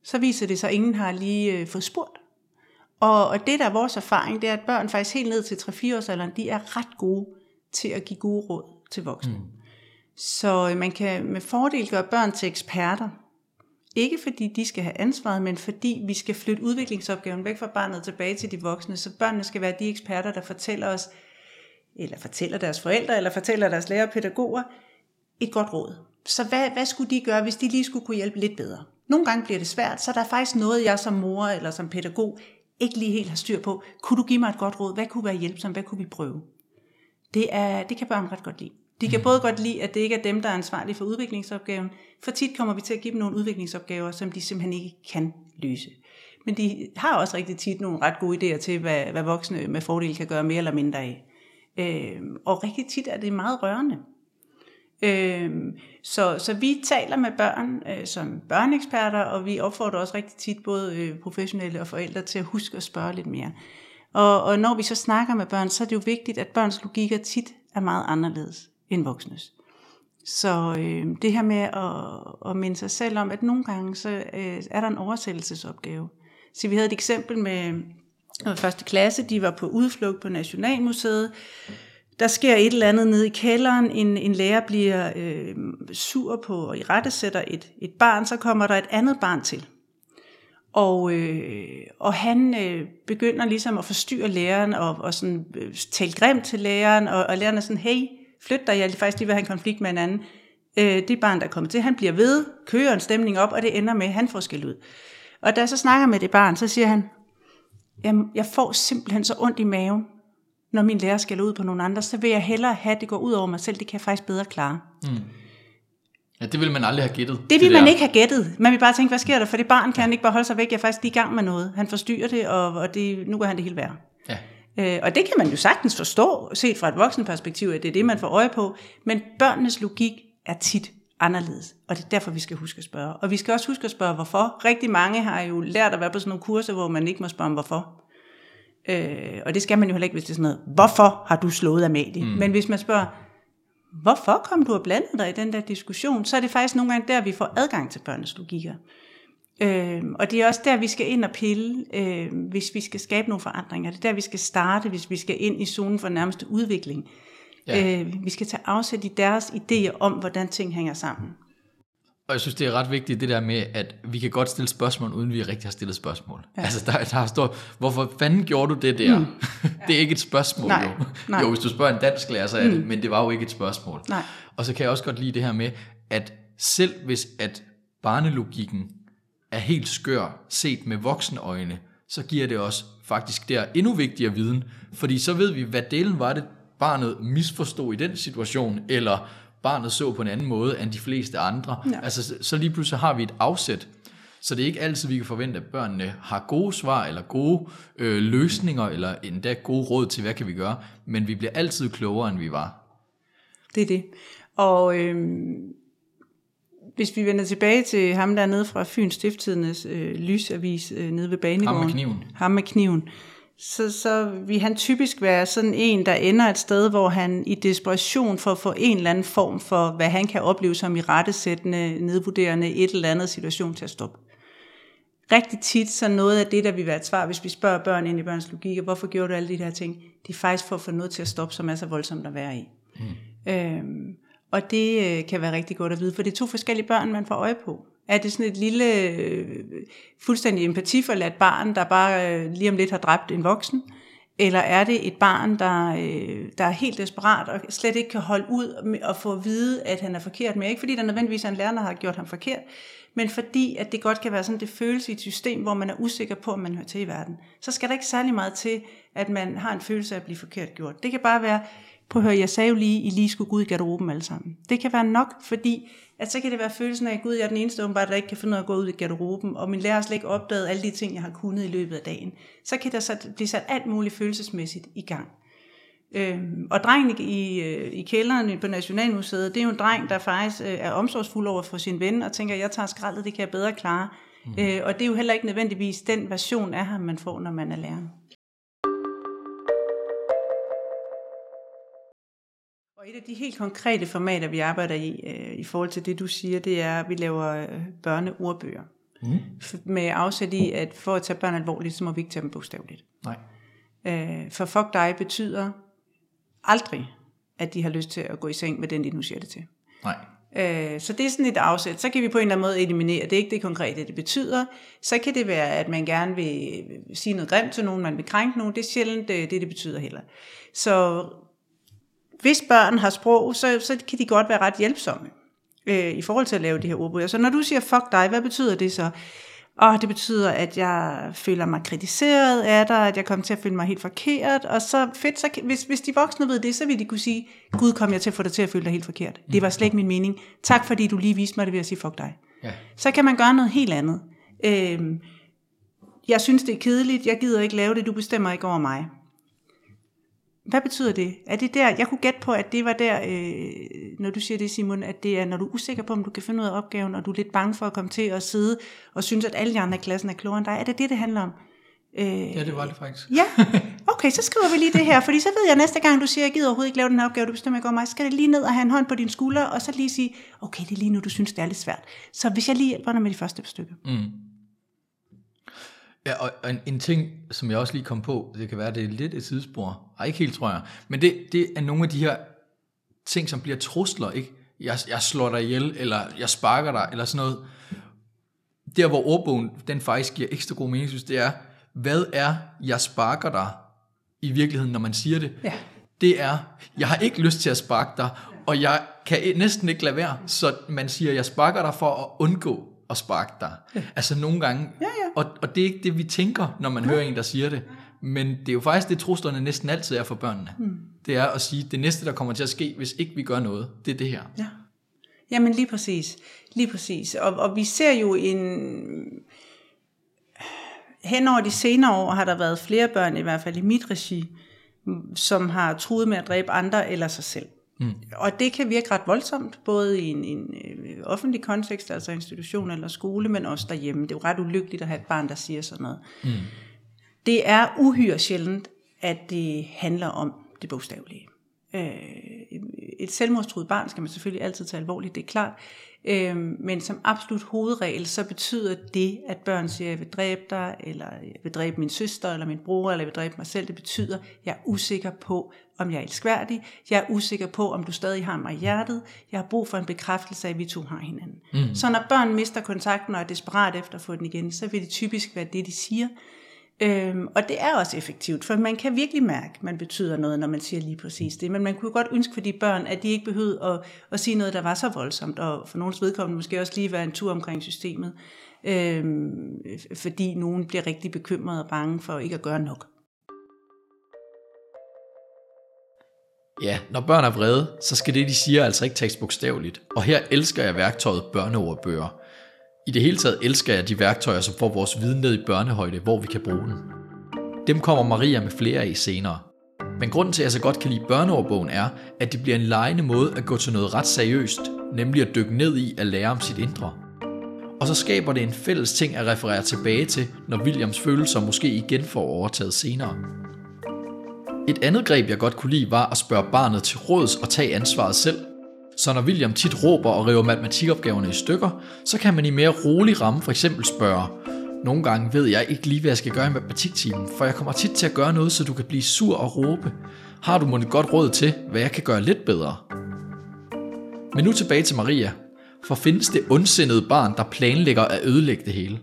Så viser det sig, at ingen har lige øh, fået spurgt. Og, og det, der er vores erfaring, det er, at børn faktisk helt ned til 3-4 års alderen, de er ret gode til at give gode råd til voksne. Mm. Så øh, man kan med fordel gøre børn til eksperter. Ikke fordi de skal have ansvaret, men fordi vi skal flytte udviklingsopgaven væk fra barnet tilbage til de voksne. Så børnene skal være de eksperter, der fortæller os, eller fortæller deres forældre, eller fortæller deres lærere og pædagoger, et godt råd. Så hvad, hvad skulle de gøre, hvis de lige skulle kunne hjælpe lidt bedre? Nogle gange bliver det svært, så der er faktisk noget, jeg som mor eller som pædagog ikke lige helt har styr på. Kunne du give mig et godt råd? Hvad kunne være hjælpsomt? Hvad kunne vi prøve? Det, er, det kan børn ret godt lide. De kan mm. både godt lide, at det ikke er dem, der er ansvarlige for udviklingsopgaven, for tit kommer vi til at give dem nogle udviklingsopgaver, som de simpelthen ikke kan løse. Men de har også rigtig tit nogle ret gode idéer til, hvad, hvad voksne med fordel kan gøre mere eller mindre af. Øh, og rigtig tit er det meget rørende. Øhm, så, så vi taler med børn øh, som børneeksperter, og vi opfordrer også rigtig tit både øh, professionelle og forældre til at huske at spørge lidt mere. Og, og når vi så snakker med børn, så er det jo vigtigt, at børns logikker tit er meget anderledes end voksnes. Så øh, det her med at, at minde sig selv om, at nogle gange så øh, er der en oversættelsesopgave. Så vi havde et eksempel med første klasse, de var på udflugt på Nationalmuseet, der sker et eller andet nede i kælderen, en, en lærer bliver øh, sur på og i rette sætter et, et barn, så kommer der et andet barn til. Og, øh, og han øh, begynder ligesom at forstyrre læreren og, og sådan, øh, tale grimt til læreren, og, og læreren er sådan, hey, flyt dig, jeg er faktisk lige ved at have en konflikt med en anden. Øh, det barn, der er kommet til, han bliver ved, kører en stemning op, og det ender med, at han får skæld ud. Og da jeg så snakker med det barn, så siger han, jamen, jeg får simpelthen så ondt i maven, når min lærer skal ud på nogle andre, så vil jeg hellere have, at det går ud over mig selv, det kan jeg faktisk bedre klare. Mm. Ja, det vil man aldrig have gættet. Det vil det man ikke have gættet. Man vil bare tænke, hvad sker der? For det barn kan han ikke bare holde sig væk. Jeg er faktisk lige i gang med noget. Han forstyrrer det, og, og det, nu går han det helt værre. Ja. Øh, og det kan man jo sagtens forstå, set fra et voksenperspektiv, at det er det, man får øje på. Men børnenes logik er tit anderledes, og det er derfor, vi skal huske at spørge. Og vi skal også huske at spørge, hvorfor. Rigtig mange har jo lært at være på sådan nogle kurser, hvor man ikke må spørge om hvorfor. Øh, og det skal man jo heller ikke, hvis det er sådan noget, hvorfor har du slået Amalie? Mm. Men hvis man spørger, hvorfor kom du og blandede dig i den der diskussion, så er det faktisk nogle gange der, vi får adgang til børnenes logikker. Øh, og det er også der, vi skal ind og pille, øh, hvis vi skal skabe nogle forandringer. Det er der, vi skal starte, hvis vi skal ind i zonen for nærmeste udvikling. Ja. Øh, vi skal tage afsæt i deres idéer om, hvordan ting hænger sammen. Og jeg synes, det er ret vigtigt, det der med, at vi kan godt stille spørgsmål, uden vi rigtig har stillet spørgsmål. Ja. Altså, der, der står, hvorfor fanden gjorde du det der? Mm. [LAUGHS] det er ikke et spørgsmål, nej, jo. Nej. Jo, hvis du spørger en dansk lærer, så er det, mm. men det var jo ikke et spørgsmål. Nej. Og så kan jeg også godt lide det her med, at selv hvis at barnelogikken er helt skør, set med voksne øjne, så giver det os faktisk der endnu vigtigere viden, fordi så ved vi, hvad delen var det, barnet misforstod i den situation, eller barnet så på en anden måde end de fleste andre. Ja. Altså, så lige pludselig har vi et afsæt. Så det er ikke altid, vi kan forvente, at børnene har gode svar, eller gode øh, løsninger, eller endda gode råd til, hvad kan vi gøre. Men vi bliver altid klogere, end vi var. Det er det. Og øh, hvis vi vender tilbage til ham der nede fra Fyns Stifttidens øh, lysavis øh, nede ved banegården. Ham med kniven. Ham med kniven så, så vil han typisk være sådan en, der ender et sted, hvor han i desperation for at få en eller anden form for, hvad han kan opleve som i rettesættende, nedvurderende et eller andet situation til at stoppe. Rigtig tit så noget af det, der vil være et svar, hvis vi spørger børn ind i børns logik, hvorfor gjorde du alle de her ting, det er faktisk for at få noget til at stoppe, som er så voldsomt at være i. Mm. Øhm, og det øh, kan være rigtig godt at vide, for det er to forskellige børn, man får øje på. Er det sådan et lille, øh, fuldstændig empatiforladt barn, der bare øh, lige om lidt har dræbt en voksen? Eller er det et barn, der, øh, der er helt desperat og slet ikke kan holde ud og få at vide, at han er forkert? Men ikke fordi der nødvendigvis er en lærer, der har gjort ham forkert, men fordi at det godt kan være sådan, det følelse i et system, hvor man er usikker på, om man hører til i verden. Så skal der ikke særlig meget til, at man har en følelse af at blive forkert gjort. Det kan bare være, prøv at høre, jeg sagde jo lige, I lige skulle gå ud i garderoben alle sammen. Det kan være nok, fordi at så kan det være følelsen af, at Gud, jeg er den eneste åbenbart, der ikke kan finde af at gå ud i garderoben, og min lærer har slet ikke opdaget alle de ting, jeg har kunnet i løbet af dagen. Så kan der så blive sat alt muligt følelsesmæssigt i gang. Øhm, og drengen i, øh, i kælderen på Nationalmuseet, det er jo en dreng, der faktisk øh, er omsorgsfuld over for sin ven, og tænker, jeg tager skraldet, det kan jeg bedre klare. Mm. Øh, og det er jo heller ikke nødvendigvis den version af ham, man får, når man er lærer. Og et af de helt konkrete formater, vi arbejder i, øh, i forhold til det, du siger, det er, at vi laver øh, børneordbøger. Mm. Med afsæt i, at for at tage børn alvorligt, så må vi ikke tage dem bogstaveligt. Nej. Øh, for fuck dig betyder aldrig, at de har lyst til at gå i seng med den, de nu siger det til. Nej. Øh, så det er sådan et afsæt. Så kan vi på en eller anden måde eliminere, det er ikke det konkrete, det betyder. Så kan det være, at man gerne vil sige noget grimt til nogen, man vil krænke nogen. Det er sjældent det, det, det betyder heller. Så hvis børn har sprog, så, så kan de godt være ret hjælpsomme øh, i forhold til at lave de her ordbøger. Så når du siger fuck dig, hvad betyder det så? Og det betyder, at jeg føler mig kritiseret af dig, at jeg kommer til at føle mig helt forkert. Og så fedt, så, hvis, hvis de voksne ved det, så vil de kunne sige, Gud kom jeg til at få dig til at føle dig helt forkert. Det var slet ikke min mening. Tak fordi du lige viste mig det ved at sige fuck dig. Ja. Så kan man gøre noget helt andet. Øh, jeg synes det er kedeligt, jeg gider ikke lave det, du bestemmer ikke over mig. Hvad betyder det? Er det der, jeg kunne gætte på, at det var der, øh, når du siger det Simon, at det er, når du er usikker på, om du kan finde ud af opgaven, og du er lidt bange for at komme til at sidde og synes, at alle de andre i klassen er klogere end dig. Er det det, det handler om? Øh, ja, det var det faktisk. Ja, okay, så skriver vi lige det her, fordi så ved jeg næste gang, du siger, at jeg gider overhovedet ikke lave den her opgave, du bestemmer ikke over mig, så skal det lige ned og have en hånd på din skulder, og så lige sige, okay, det er lige nu, du synes, det er lidt svært. Så hvis jeg lige hjælper dig med de første stykker. Mm. Ja, og en, en ting, som jeg også lige kom på, det kan være, det er lidt et sidespor. Ej, ikke helt, tror jeg. Men det, det er nogle af de her ting, som bliver trusler, ikke? Jeg, jeg slår dig ihjel, eller jeg sparker dig, eller sådan noget. der hvor ordbogen, den faktisk giver ekstra god mening, synes, det er, hvad er, jeg sparker dig i virkeligheden, når man siger det? Ja. Det er, jeg har ikke lyst til at sparke dig, og jeg kan næsten ikke lade være, så man siger, jeg sparker dig for at undgå at sparke dig. Ja. Altså nogle gange, Ja, ja. Og, og det er ikke det, vi tænker, når man hører en, der siger det. Men det er jo faktisk det, truslerne næsten altid er for børnene. Mm. Det er at sige, det næste, der kommer til at ske, hvis ikke vi gør noget, det er det her. Ja. Jamen lige præcis. Lige præcis. Og, og vi ser jo en... Hen over de senere år har der været flere børn, i hvert fald i mit regi, som har truet med at dræbe andre eller sig selv. Mm. Og det kan virke ret voldsomt, både i en, en øh, offentlig kontekst, altså institution eller skole, men også derhjemme. Det er jo ret ulykkeligt at have et barn, der siger sådan noget. Mm. Det er uhyre sjældent, at det handler om det bogstavelige. Øh, et selvmordstruet barn skal man selvfølgelig altid tage alvorligt, det er klart. Øh, men som absolut hovedregel, så betyder det, at børn siger, jeg vil dræbe dig, eller jeg vil dræbe min søster, eller min bror, eller jeg vil dræbe mig selv, det betyder, jeg er usikker på, om jeg er elskværdig, jeg er usikker på, om du stadig har mig i hjertet, jeg har brug for en bekræftelse af, at vi to har hinanden. Mm. Så når børn mister kontakten og er desperat efter at få den igen, så vil det typisk være det, de siger. Øhm, og det er også effektivt, for man kan virkelig mærke, at man betyder noget, når man siger lige præcis det. Men man kunne godt ønske for de børn, at de ikke behøvede at, at sige noget, der var så voldsomt, og for nogens vedkommende måske også lige være en tur omkring systemet, øhm, fordi nogen bliver rigtig bekymret og bange for ikke at gøre nok. Ja, når børn er vrede, så skal det, de siger, altså ikke tages bogstaveligt. Og her elsker jeg værktøjet børneordbøger. I det hele taget elsker jeg de værktøjer, som får vores viden ned i børnehøjde, hvor vi kan bruge den. Dem kommer Maria med flere af senere. Men grunden til, at jeg så godt kan lide børneordbogen er, at det bliver en lejende måde at gå til noget ret seriøst, nemlig at dykke ned i at lære om sit indre. Og så skaber det en fælles ting at referere tilbage til, når Williams følelser måske igen får overtaget senere. Et andet greb, jeg godt kunne lide, var at spørge barnet til råds og tage ansvaret selv. Så når William tit råber og river matematikopgaverne i stykker, så kan man i mere rolig ramme for eksempel spørge, nogle gange ved jeg ikke lige, hvad jeg skal gøre i matematiktimen, for jeg kommer tit til at gøre noget, så du kan blive sur og råbe. Har du måske godt råd til, hvad jeg kan gøre lidt bedre? Men nu tilbage til Maria. For findes det ondsindede barn, der planlægger at ødelægge det hele?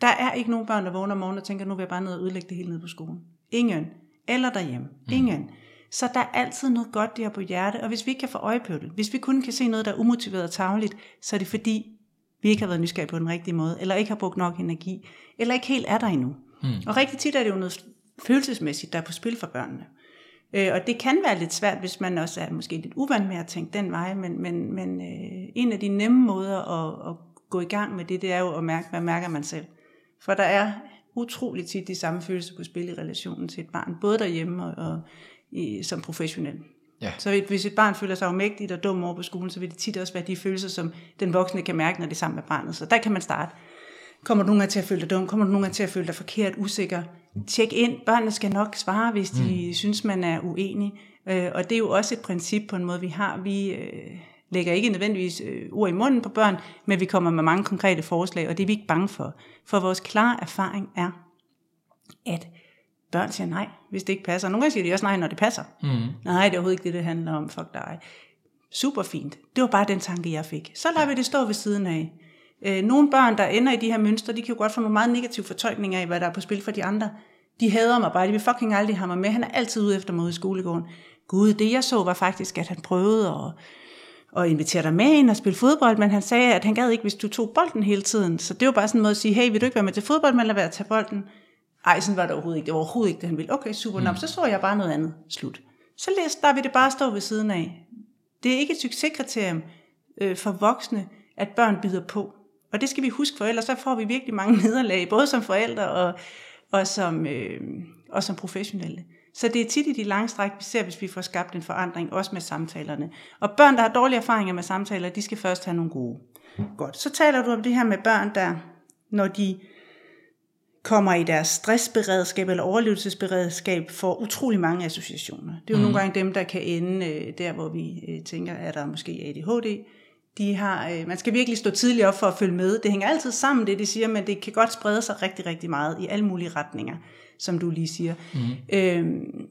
Der er ikke nogen børn, der vågner om morgenen og tænker, nu vil jeg bare ned og ødelægge det hele nede på skolen. Ingen. Eller derhjemme. Mm. Ingen. Så der er altid noget godt, de har på hjerte, og hvis vi ikke kan få øje på det, hvis vi kun kan se noget, der er umotiveret og tageligt, så er det fordi, vi ikke har været nysgerrige på den rigtige måde, eller ikke har brugt nok energi, eller ikke helt er der endnu. Mm. Og rigtig tit er det jo noget følelsesmæssigt, der er på spil for børnene. Øh, og det kan være lidt svært, hvis man også er måske lidt uvant med at tænke den vej, men, men, men øh, en af de nemme måder at, at gå i gang med det, det er jo at mærke, hvad mærker man selv. For der er utroligt tit de samme følelser på spil i relationen til et barn, både derhjemme og, og i, som professionel. Ja. Så hvis et barn føler sig afmægtigt og dum over på skolen, så vil det tit også være de følelser, som den voksne kan mærke, når det er sammen med barnet. Så der kan man starte. Kommer du nogle gange til at føle dig dum? Kommer du nogle gange til at føle dig forkert, usikker? Tjek ind. Børnene skal nok svare, hvis de mm. synes, man er uenig. Øh, og det er jo også et princip på en måde, vi har. Vi øh, lægger ikke nødvendigvis øh, ord i munden på børn, men vi kommer med mange konkrete forslag, og det er vi ikke bange for. For vores klare erfaring er, at børn siger nej, hvis det ikke passer. Nogle gange siger de også nej, når det passer. Mm. Nej, det er overhovedet ikke det, det handler om. Fuck dig. Super fint. Det var bare den tanke, jeg fik. Så lader vi det stå ved siden af. Øh, nogle børn, der ender i de her mønstre, de kan jo godt få nogle meget negative fortolkninger af, hvad der er på spil for de andre. De hader mig bare, de vil fucking aldrig have mig med. Han er altid ude efter mig ude i skolegården. Gud, det jeg så var faktisk, at han prøvede at, at invitere dig med ind og spille fodbold, men han sagde, at han gad ikke, hvis du tog bolden hele tiden. Så det var bare sådan en måde at sige, hey, vil du ikke være med til fodbold, men lad være at tage bolden. Ej, sådan var det overhovedet ikke. Det var overhovedet ikke det, han ville. Okay, super. Mm. Nå, så så jeg bare noget andet. Slut. Så læs, der vil det bare stå ved siden af. Det er ikke et succeskriterium øh, for voksne, at børn bider på. Og det skal vi huske for, ellers så får vi virkelig mange [LAUGHS] nederlag, både som forældre og, og, som, øh, og som professionelle. Så det er tit i de lange stræk, vi ser, hvis vi får skabt en forandring, også med samtalerne. Og børn, der har dårlige erfaringer med samtaler, de skal først have nogle gode. Godt. Så taler du om det her med børn, der, når de kommer i deres stressberedskab eller overlevelsesberedskab, får utrolig mange associationer. Det er jo mm. nogle gange dem, der kan ende øh, der, hvor vi øh, tænker, at der måske ADHD. De har, øh, man skal virkelig stå tidligt op for at følge med. Det hænger altid sammen, det de siger, men det kan godt sprede sig rigtig, rigtig meget i alle mulige retninger, som du lige siger. Mm. Øhm,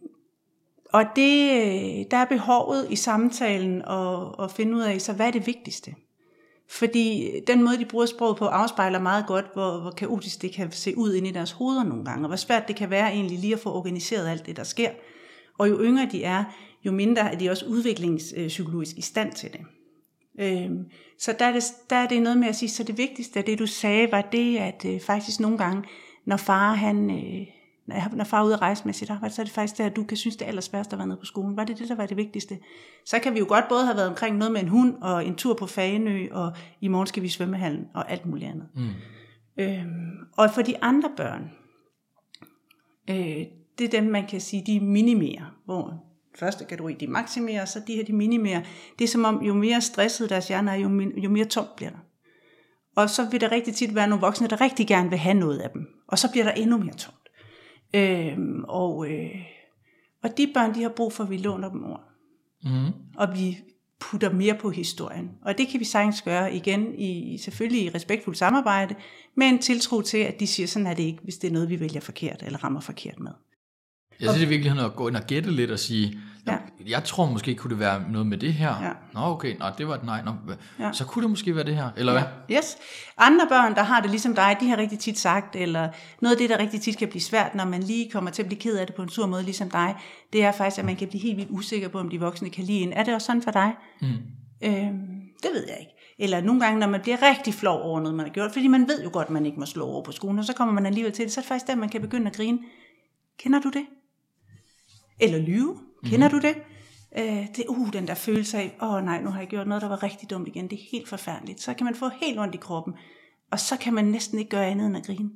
og det, der er behovet i samtalen at, at finde ud af, så hvad er det vigtigste? Fordi den måde, de bruger sproget på, afspejler meget godt, hvor, hvor kaotisk det kan se ud ind i deres hoveder nogle gange, og hvor svært det kan være egentlig lige at få organiseret alt det, der sker. Og jo yngre de er, jo mindre er de også udviklingspsykologisk i stand til det. Øhm, så der er, det, der er det noget med at sige, så det vigtigste af det, du sagde, var det, at øh, faktisk nogle gange, når far, han, øh, når far er ude at rejse med sit arbejde, så er det faktisk det, at du kan synes, det er allersværest at være nede på skolen. Var det det, der var det vigtigste? Så kan vi jo godt både have været omkring noget med en hund, og en tur på Fagenø, og i morgen skal vi i svømmehallen, og alt muligt andet. Mm. Øhm, og for de andre børn, øh, det er dem, man kan sige, de minimerer, hvor første kategori, de maksimerer, så de her, de minimerer. Det er som om, jo mere stresset deres hjerne er, jo, jo mere tomt bliver der. Og så vil der rigtig tit være nogle voksne, der rigtig gerne vil have noget af dem. Og så bliver der endnu mere tomt. Øhm, og, øh, og de børn, de har brug for, at vi låner dem ord. Mm. Og vi putter mere på historien. Og det kan vi sagtens gøre igen, i, selvfølgelig i respektfuldt samarbejde, med en tiltro til, at de siger, sådan er det ikke, hvis det er noget, vi vælger forkert eller rammer forkert med. Jeg synes i virkeligheden at gå ind og gætte lidt og sige. Jeg tror måske kunne det være noget med det her. Ja. Nå okay, nå, det var et nej. Nå, ja. Så kunne det måske være det her, eller ja. hvad? Yes. Andre børn, der har det ligesom dig, de har rigtig tit sagt, eller noget af det, der rigtig tit kan blive svært, når man lige kommer til at blive ked af det på en sur måde, ligesom dig, det er faktisk, at man kan blive helt vildt usikker på, om de voksne kan lide en. Er det også sådan for dig? Mm. Øhm, det ved jeg ikke. Eller nogle gange, når man bliver rigtig flov over noget, man har gjort, fordi man ved jo godt, at man ikke må slå over på skolen, og så kommer man alligevel til det, så er det faktisk der, man kan begynde at grine. Kender du det? Eller lyve. Kender mm-hmm. du det? Øh, det uh, den der følelse af, åh oh, nej, nu har jeg gjort noget, der var rigtig dumt igen. Det er helt forfærdeligt. Så kan man få helt ondt i kroppen. Og så kan man næsten ikke gøre andet end at grine.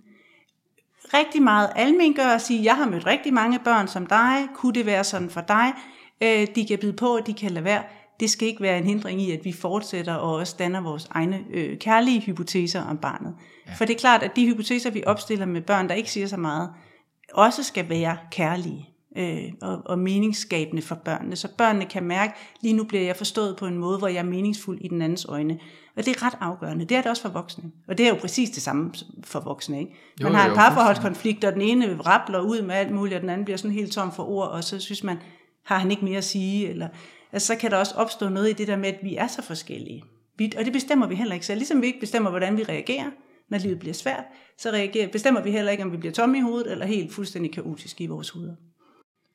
Rigtig meget almen gør at sige, jeg har mødt rigtig mange børn som dig. Kunne det være sådan for dig? Øh, de kan byde på, de kan lade være. Det skal ikke være en hindring i, at vi fortsætter og også danner vores egne øh, kærlige hypoteser om barnet. Ja. For det er klart, at de hypoteser, vi opstiller med børn, der ikke siger så meget, også skal være kærlige øh, og, og meningsskabende for børnene. Så børnene kan mærke, lige nu bliver jeg forstået på en måde, hvor jeg er meningsfuld i den andens øjne. Og det er ret afgørende. Det er det også for voksne. Og det er jo præcis det samme for voksne. Ikke? Man jo, har en parforholdskonflikt, og den ene rappler ud med alt muligt, og den anden bliver sådan helt tom for ord, og så synes man, har han ikke mere at sige? Eller, altså, så kan der også opstå noget i det der med, at vi er så forskellige. Vi, og det bestemmer vi heller ikke selv. Ligesom vi ikke bestemmer, hvordan vi reagerer, når livet bliver svært, så reagerer, bestemmer vi heller ikke, om vi bliver tomme i hovedet, eller helt fuldstændig kaotiske i vores hoveder.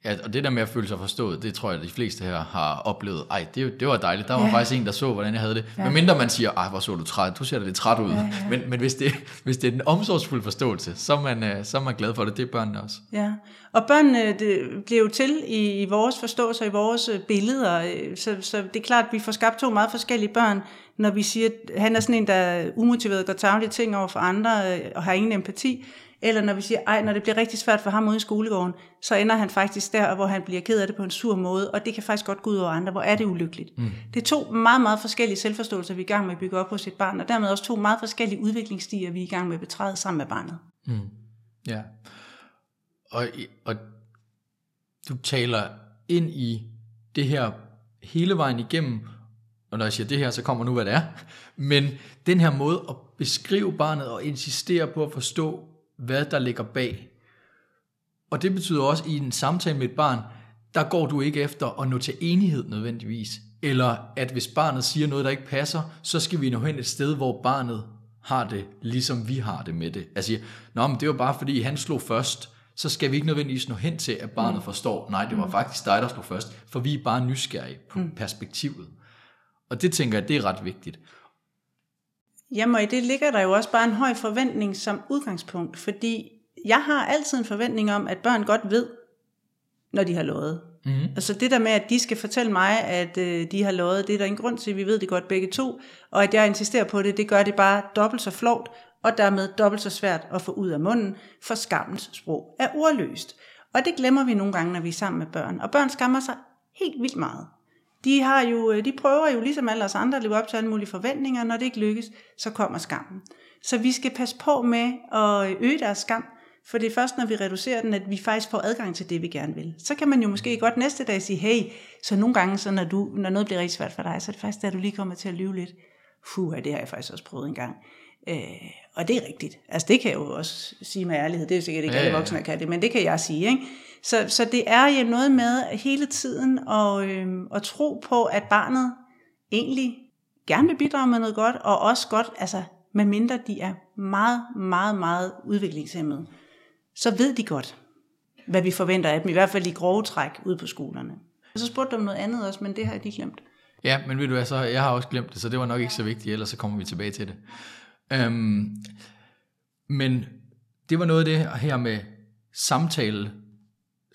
Ja, og det der med at føle sig forstået, det tror jeg, at de fleste her har oplevet. Ej, det, det var dejligt. Der var ja. faktisk en, der så, hvordan jeg havde det. Ja. Men mindre man siger, ej, hvor så du træt, du ser da lidt træt ud. Ja, ja. Men, men hvis, det, hvis det er en omsorgsfuld forståelse, så er, man, øh, så er man glad for det. Det er børnene også. Ja, og børnene det bliver jo til i, i vores forståelse, i vores øh, billeder. Øh, så, så det er klart, at vi får skabt to meget forskellige børn, når vi siger, at han er sådan en, der umotiveret gør tavlige ting over for andre og har ingen empati. Eller når vi siger, ej, når det bliver rigtig svært for ham ude i skolegården, så ender han faktisk der, hvor han bliver ked af det på en sur måde, og det kan faktisk godt gå ud over andre. Hvor er det ulykkeligt? Mm. Det er to meget, meget forskellige selvforståelser, vi er i gang med at bygge op hos et barn, og dermed også to meget forskellige udviklingsstiger, vi er i gang med at betræde sammen med barnet. Mm. Ja. Og, og du taler ind i det her hele vejen igennem, og når jeg siger det her, så kommer nu, hvad det er. Men den her måde at beskrive barnet og insistere på at forstå, hvad der ligger bag. Og det betyder også, at i en samtale med et barn, der går du ikke efter at nå til enighed nødvendigvis. Eller at hvis barnet siger noget, der ikke passer, så skal vi nå hen et sted, hvor barnet har det, ligesom vi har det med det. Altså, Nå, men det var bare fordi, han slog først, så skal vi ikke nødvendigvis nå hen til, at barnet mm. forstår, nej, det var mm. faktisk dig, der slog først, for vi er bare nysgerrige på mm. perspektivet. Og det tænker jeg, det er ret vigtigt. Jamen, og i det ligger der jo også bare en høj forventning som udgangspunkt, fordi jeg har altid en forventning om, at børn godt ved, når de har lovet. Mm-hmm. Altså det der med, at de skal fortælle mig, at øh, de har lovet, det er der ingen grund til, vi ved det godt begge to, og at jeg insisterer på det, det gør det bare dobbelt så flot, og dermed dobbelt så svært at få ud af munden, for skammens sprog er ordløst. Og det glemmer vi nogle gange, når vi er sammen med børn. Og børn skammer sig helt vildt meget. De, har jo, øh, de prøver jo ligesom alle os andre at leve op til alle mulige forventninger, og når det ikke lykkes, så kommer skammen. Så vi skal passe på med at øge deres skam, for det er først, når vi reducerer den, at vi faktisk får adgang til det, vi gerne vil. Så kan man jo måske godt næste dag sige, hey, så nogle gange, så når, du, når noget bliver rigtig svært for dig, så er det faktisk, at du lige kommer til at lyve lidt. Fuh, det har jeg faktisk også prøvet en gang. Øh, og det er rigtigt. Altså det kan jeg jo også sige med ærlighed. Det er jo sikkert ikke ja, alle voksne, der kan det, men det kan jeg sige. Ikke? Så, så det er jo noget med hele tiden at, øh, at tro på, at barnet egentlig gerne vil bidrage med noget godt, og også godt, altså med mindre de er meget, meget, meget udviklingshemmede, så ved de godt, hvad vi forventer af dem, i hvert fald i grove træk ud på skolerne. Og så spurgte du om noget andet også, men det har de glemt. Ja, men ved du hvad, så jeg har også glemt det, så det var nok ikke så vigtigt, ellers så kommer vi tilbage til det. Øhm, men det var noget af det her med samtale,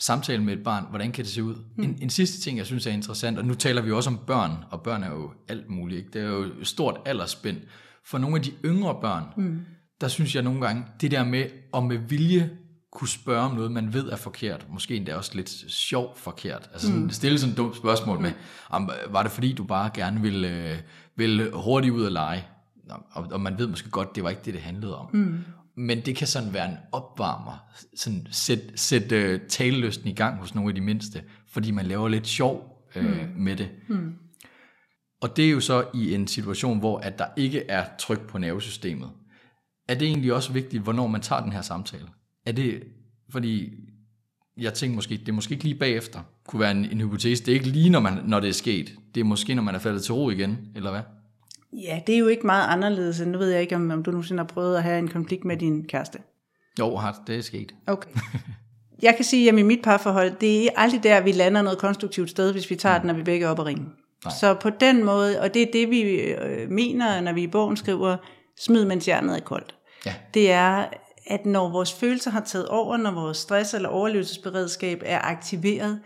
samtale med et barn, hvordan kan det se ud? Mm. En, en sidste ting, jeg synes er interessant, og nu taler vi også om børn, og børn er jo alt muligt, ikke? det er jo et stort aldersspænd. For nogle af de yngre børn, mm. der synes jeg nogle gange, det der med at med vilje kunne spørge om noget, man ved er forkert, måske endda også lidt sjov forkert. Altså sådan, mm. stille sådan et dumt spørgsmål med, om, var det fordi du bare gerne ville, øh, ville hurtigt ud og lege? Og, og man ved måske godt, det var ikke det, det handlede om. Mm. Men det kan sådan være en opvarmer, sådan sætte sæt, uh, talelysten i gang hos nogle af de mindste, fordi man laver lidt sjov uh, mm. med det. Mm. Og det er jo så i en situation, hvor at der ikke er tryk på nervesystemet. Er det egentlig også vigtigt, hvornår man tager den her samtale? Er det, fordi jeg tænker måske, det er måske ikke lige bagefter, kunne være en, en hypotese. Det er ikke lige, når, man, når det er sket. Det er måske, når man er faldet til ro igen, eller hvad? Ja, det er jo ikke meget anderledes. Nu ved jeg ikke, om, om du nogensinde har prøvet at have en konflikt med din kæreste. Jo, har det er sket. Okay. Jeg kan sige, at i mit parforhold, det er aldrig der, vi lander noget konstruktivt sted, hvis vi tager mm. den, når vi begge er op og ringe. Nej. Så på den måde, og det er det, vi øh, mener, når vi i bogen skriver, smid mens hjernet er koldt. Ja. Det er, at når vores følelser har taget over, når vores stress- eller overlevelsesberedskab er aktiveret,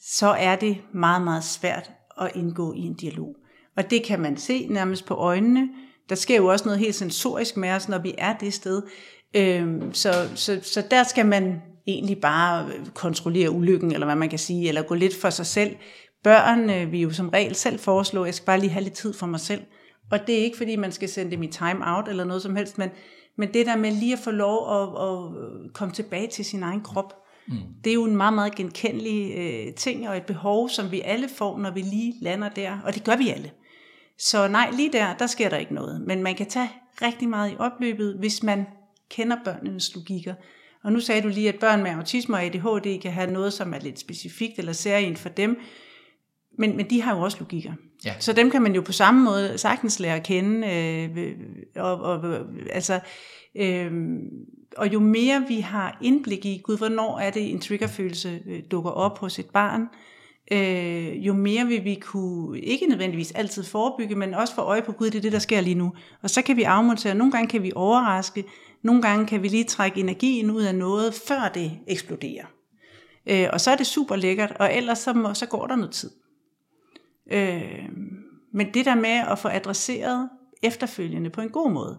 så er det meget, meget svært at indgå i en dialog. Og det kan man se nærmest på øjnene. Der sker jo også noget helt sensorisk med os, når vi er det sted. Øhm, så, så, så der skal man egentlig bare kontrollere ulykken, eller hvad man kan sige, eller gå lidt for sig selv. Børn øh, vi jo som regel selv foreslå, at jeg skal bare lige have lidt tid for mig selv. Og det er ikke, fordi man skal sende dem i time out eller noget som helst, men, men det der med lige at få lov at, at komme tilbage til sin egen krop, mm. det er jo en meget, meget genkendelig øh, ting og et behov, som vi alle får, når vi lige lander der. Og det gør vi alle. Så nej, lige der, der sker der ikke noget. Men man kan tage rigtig meget i opløbet, hvis man kender børnenes logikker. Og nu sagde du lige, at børn med autisme og ADHD kan have noget, som er lidt specifikt eller særligt for dem. Men, men de har jo også logikker. Ja. Så dem kan man jo på samme måde sagtens lære at kende. Øh, og, og, altså, øh, og jo mere vi har indblik i, gud, hvornår er det en triggerfølelse øh, dukker op hos et barn, øh, øh, jo mere vil vi kunne, ikke nødvendigvis altid forebygge, men også få øje på, gud, det er det, der sker lige nu. Og så kan vi afmontere, nogle gange kan vi overraske, nogle gange kan vi lige trække energien ud af noget, før det eksploderer. Øh, og så er det super lækkert, og ellers så, må, så går der noget tid. Øh, men det der med at få adresseret efterfølgende på en god måde,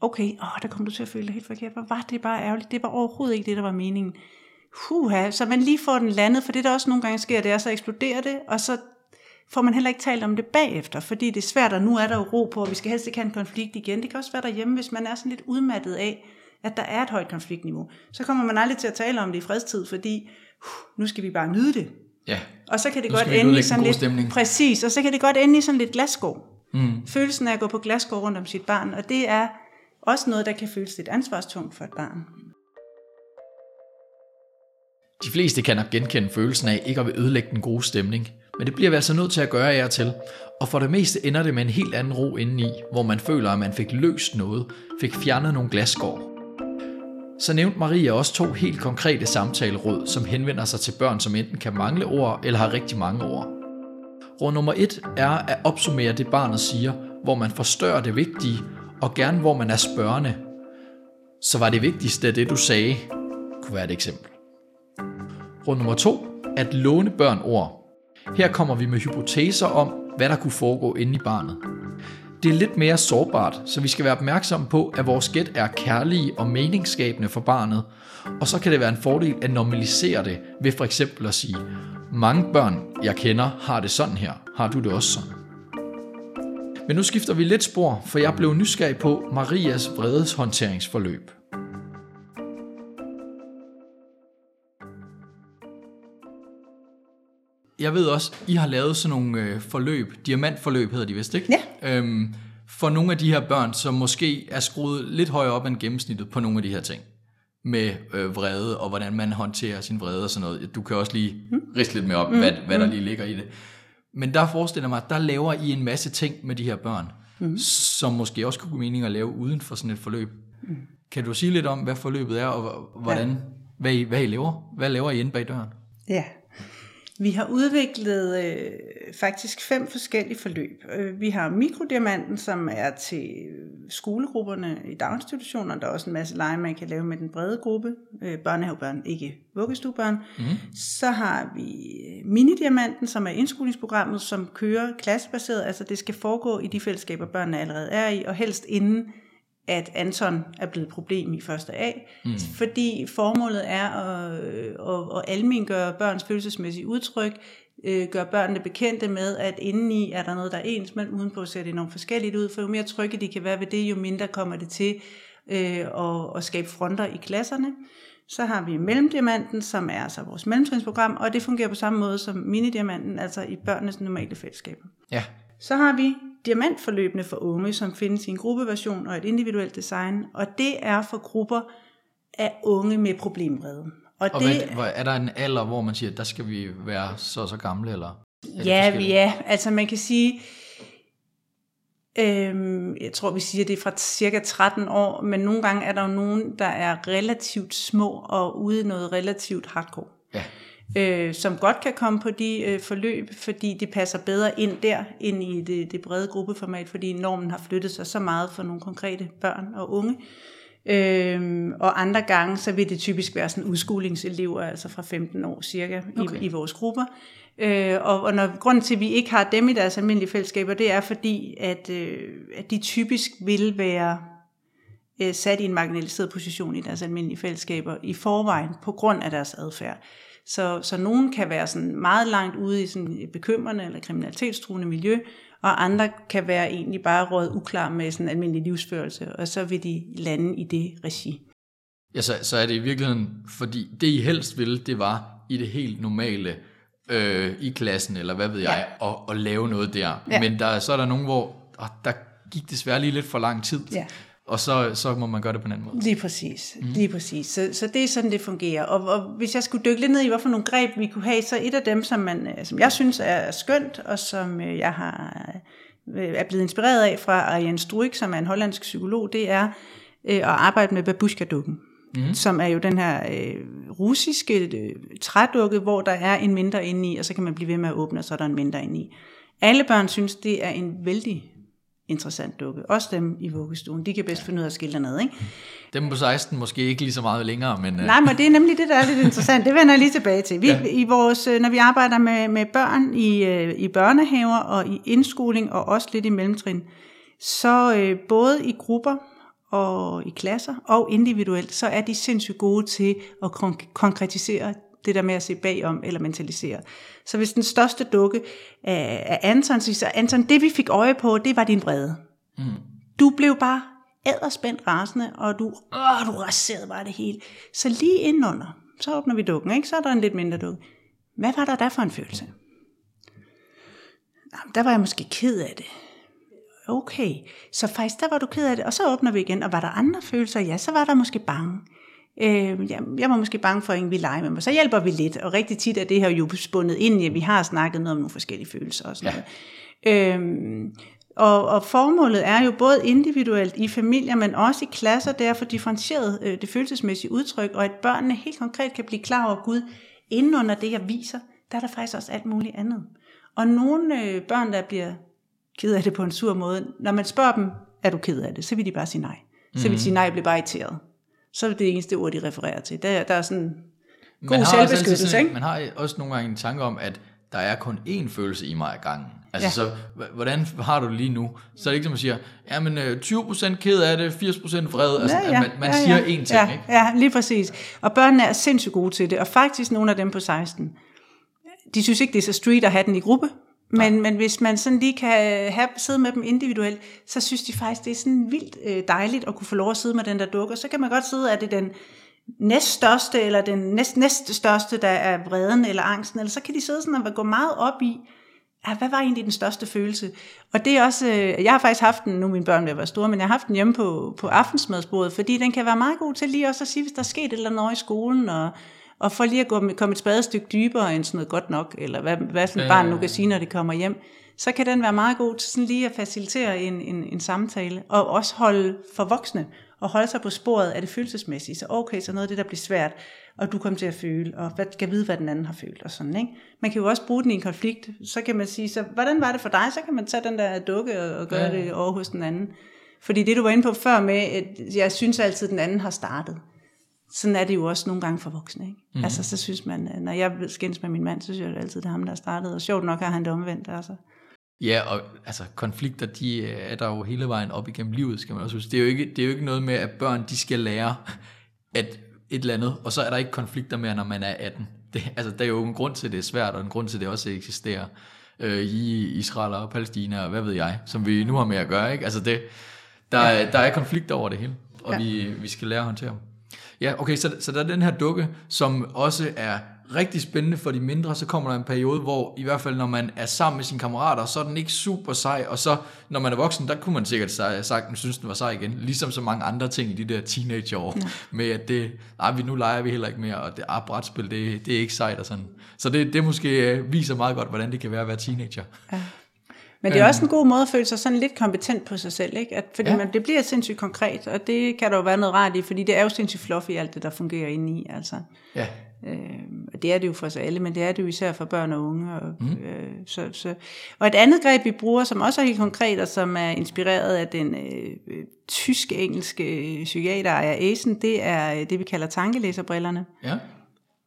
okay, åh, der kom du til at føle dig helt forkert, hvor var det bare ærgerligt, det var overhovedet ikke det, der var meningen huha, så man lige får den landet, for det der også nogle gange sker, det er, så eksploderer det, og så får man heller ikke talt om det bagefter, fordi det er svært, og nu er der jo ro på, og vi skal helst ikke have en konflikt igen. Det kan også være derhjemme, hvis man er sådan lidt udmattet af, at der er et højt konfliktniveau. Så kommer man aldrig til at tale om det i fredstid, fordi uh, nu skal vi bare nyde det. Ja. Og så kan det godt ende i sådan lidt, stemning. præcis, og så kan det godt ende i sådan lidt glasgård. Mm. Følelsen af at gå på glasgård rundt om sit barn, og det er også noget, der kan føles lidt ansvarstungt for et barn. De fleste kan nok genkende følelsen af ikke at vil ødelægge den gode stemning, men det bliver vi altså nødt til at gøre jer til. Og for det meste ender det med en helt anden ro indeni, hvor man føler, at man fik løst noget, fik fjernet nogle glasskår. Så nævnte Maria også to helt konkrete samtaleråd, som henvender sig til børn, som enten kan mangle ord eller har rigtig mange ord. Råd nummer et er at opsummere det barnet siger, hvor man forstørrer det vigtige, og gerne hvor man er spørgende. Så var det vigtigste af det, du sagde, kunne være et eksempel. Råd nummer to, at låne børn ord. Her kommer vi med hypoteser om, hvad der kunne foregå inde i barnet. Det er lidt mere sårbart, så vi skal være opmærksomme på, at vores gæt er kærlige og meningsskabende for barnet, og så kan det være en fordel at normalisere det ved for eksempel at sige, mange børn, jeg kender, har det sådan her. Har du det også sådan? Men nu skifter vi lidt spor, for jeg blev nysgerrig på Marias vredeshåndteringsforløb. Jeg ved også, I har lavet sådan nogle øh, forløb, diamantforløb hedder de vist, ikke? Ja. Øhm, for nogle af de her børn, som måske er skruet lidt højere op end gennemsnittet på nogle af de her ting. Med øh, vrede, og hvordan man håndterer sin vrede og sådan noget. Du kan også lige mm. riste lidt med op, mm. hvad, hvad der mm. lige ligger i det. Men der forestiller mig, at der laver I en masse ting med de her børn, mm. som måske også kunne give mening at lave uden for sådan et forløb. Mm. Kan du sige lidt om, hvad forløbet er, og hvordan, ja. hvad, I, hvad I laver? Hvad laver I inde bag døren? Ja, vi har udviklet øh, faktisk fem forskellige forløb. Øh, vi har mikrodiamanten, som er til skolegrupperne i daginstitutioner. Der er også en masse lege, man kan lave med den brede gruppe. Øh, børnehavebørn, ikke vuggestuebørn. Mm. Så har vi øh, minidiamanten, som er indskolingsprogrammet, som kører klassebaseret. Altså det skal foregå i de fællesskaber, børnene allerede er i, og helst inden at Anton er blevet et problem i første A, mm. fordi formålet er at, at, at almengøre børns følelsesmæssige udtryk, øh, gøre børnene bekendte med, at indeni er der noget, der er ens, men udenpå ser det enormt forskelligt ud, for jo mere trygge de kan være ved det, jo mindre kommer det til øh, at, at skabe fronter i klasserne. Så har vi mellemdiamanten, som er altså vores mellemtrinsprogram, og det fungerer på samme måde som minidiamanten, altså i børnenes normale fællesskaber. Ja. Så har vi diamantforløbene for unge, som findes i en gruppeversion og et individuelt design, og det er for grupper af unge med problemvrede. Og, og det, hvad, er der en alder, hvor man siger, der skal vi være så så gamle, eller? Ja, ja, altså man kan sige, øhm, jeg tror vi siger, det er fra cirka 13 år, men nogle gange er der jo nogen, der er relativt små og ude noget relativt hardcore. Ja øh, som godt kan komme på de øh, forløb, fordi det passer bedre ind der, ind i det, det brede gruppeformat, fordi normen har flyttet sig så meget for nogle konkrete børn og unge. Øhm, og andre gange, så vil det typisk være sådan udskolingselever, altså fra 15 år cirka, okay. i, i vores grupper. Øh, og, og når, grunden til, at vi ikke har dem i deres almindelige fællesskaber, det er fordi, at, øh, at de typisk vil være øh, sat i en marginaliseret position i deres almindelige fællesskaber i forvejen, på grund af deres adfærd. Så, så nogen kan være sådan meget langt ude i sådan et bekymrende eller kriminalitetstruende miljø, og andre kan være egentlig bare råd uklar med sådan almindelig livsførelse, og så vil de lande i det regi. Ja, så, så er det i virkeligheden, fordi det I helst ville, det var i det helt normale, øh, i klassen, eller hvad ved ja. jeg, at, at lave noget der. Ja. Men der, så er der nogen, hvor oh, der gik desværre lige lidt for lang tid. Ja og så, så må man gøre det på en anden måde. Lige præcis, mm. lige præcis. Så, så det er sådan, det fungerer. Og, og hvis jeg skulle dykke lidt ned i, hvorfor nogle greb vi kunne have, så et af dem, som, man, øh, som jeg synes er skønt, og som øh, jeg har, øh, er blevet inspireret af fra Arjen Struik, som er en hollandsk psykolog, det er at arbejde med babushka-dukken. Mm. som er jo den her øh, russiske øh, trædukke, hvor der er en mindre inde i, og så kan man blive ved med at åbne, og så er der en mindre inde i. Alle børn synes, det er en vældig interessant dukke. Også dem i vuggestuen. De kan bedst finde ud af at skille dernede, ikke? Dem på 16 måske ikke lige så meget længere, men... Øh. Nej, men det er nemlig det, der er lidt interessant. Det vender jeg lige tilbage til. Vi, ja. i vores, øh, når vi arbejder med, med børn i, øh, i børnehaver og i indskoling og også lidt i mellemtrin, så øh, både i grupper og i klasser og individuelt, så er de sindssygt gode til at konk- konkretisere det der med at se bagom eller mentalisere. Så hvis den største dukke af Anton, så siger Anton, det vi fik øje på, det var din vrede. Mm. Du blev bare æderspændt rasende, og du, åh, du raserede bare det hele. Så lige indenunder, så åbner vi dukken, ikke? så er der en lidt mindre dukke. Hvad var der der for en følelse? Jamen, der var jeg måske ked af det. Okay, så faktisk der var du ked af det, og så åbner vi igen, og var der andre følelser? Ja, så var der måske bange. Øh, jeg, jeg var måske bange for, at ingen ville lege med mig. Så hjælper vi lidt, og rigtig tit er det her jo spundet ind i, at vi har snakket noget om nogle forskellige følelser og sådan ja. noget. Øh, og, og formålet er jo både individuelt i familier, men også i klasser, det er for differentieret øh, det følelsesmæssige udtryk, og at børnene helt konkret kan blive klar over Gud, inden under det, jeg viser, der er der faktisk også alt muligt andet. Og nogle øh, børn, der bliver ked af det på en sur måde, når man spørger dem, er du ked af det, så vil de bare sige nej. Så vil de mhm. sige nej, jeg bliver bare irriteret så er det det eneste ord, de refererer til. Der, der er sådan god selvbeskyttelse. Sådan, ikke? Man har også nogle gange en tanke om, at der er kun én følelse i mig ad gangen. Altså, ja. så hvordan har du det lige nu? Så er det ikke som man siger, ja, men 20% øh, ked af det, 80% vred. Altså, ja, ja, man, man ja, siger én ting, ja, ikke? Ja, lige præcis. Og børnene er sindssygt gode til det. Og faktisk nogle af dem på 16, de synes ikke, det er så street at have den i gruppe. Men, men hvis man sådan lige kan øh, have, sidde med dem individuelt, så synes de faktisk, det er sådan vildt øh, dejligt at kunne få lov at sidde med den der dukke. Så kan man godt sidde, at det er den næststørste, eller den næst, næst største, der er vreden eller angsten, eller så kan de sidde sådan og gå meget op i, ja, hvad var egentlig den største følelse? Og det er også, øh, jeg har faktisk haft den, nu mine børn vil være store, men jeg har haft den hjemme på, på aftensmadsbordet, fordi den kan være meget god til lige også at sige, hvis der er sket et eller andet i skolen, og og for lige at gå, komme et spadestykke dybere end sådan noget godt nok, eller hvad, hvad sådan et barn nu kan sige, når det kommer hjem, så kan den være meget god til sådan lige at facilitere en, en, en samtale, og også holde for voksne, og holde sig på sporet af det følelsesmæssige. Så okay, så noget af det, der bliver svært, og du kommer til at føle, og hvad, skal vide, hvad den anden har følt, og sådan, ikke? Man kan jo også bruge den i en konflikt, så kan man sige, så hvordan var det for dig? Så kan man tage den der dukke og, og gøre ja. det over hos den anden. Fordi det, du var inde på før med, at jeg synes altid, at den anden har startet. Sådan er det jo også nogle gange for voksne. Ikke? Mm. Altså, så synes man, når jeg skændes med min mand, så synes jeg altid, det er ham, der har startet. Og sjovt nok har han det omvendt. Altså. Ja, og altså konflikter, de er der jo hele vejen op igennem livet, skal man også huske. Det er jo ikke, det er jo ikke noget med, at børn, de skal lære [LAUGHS] at et eller andet, og så er der ikke konflikter mere, når man er 18. Det, altså, der er jo en grund til, at det er svært, og en grund til, at det også eksisterer øh, i Israel og Palæstina, og hvad ved jeg, som vi nu har med at gøre. Ikke? Altså det, der, ja. er, der er konflikter over det hele, og ja. vi, vi skal lære at håndtere dem. Ja, okay, så, så der er den her dukke, som også er rigtig spændende for de mindre, så kommer der en periode, hvor i hvert fald når man er sammen med sine kammerater, så er den ikke super sej, og så når man er voksen, der kunne man sikkert sagt, at synes, den var sej igen, ligesom så mange andre ting i de der teenageår, ja. med at det, nej, vi nu leger vi heller ikke mere, og det er ah, brætspil, det, det er ikke sejt og sådan. Så det, det måske øh, viser meget godt, hvordan det kan være at være teenager. Ja. Men det er også en god måde at føle sig sådan lidt kompetent på sig selv, ikke? At, fordi ja. man, det bliver sindssygt konkret, og det kan der jo være noget rart i, fordi det er jo sindssygt fluffy alt det, der fungerer inde i, altså. Ja. Øh, og det er det jo for os alle, men det er det jo især for børn og unge. Og, mm. øh, så, så. og et andet greb, vi bruger, som også er helt konkret, og som er inspireret af den øh, tysk-engelske psykiater Aya Asen, det er det, vi kalder tankelæserbrillerne. Ja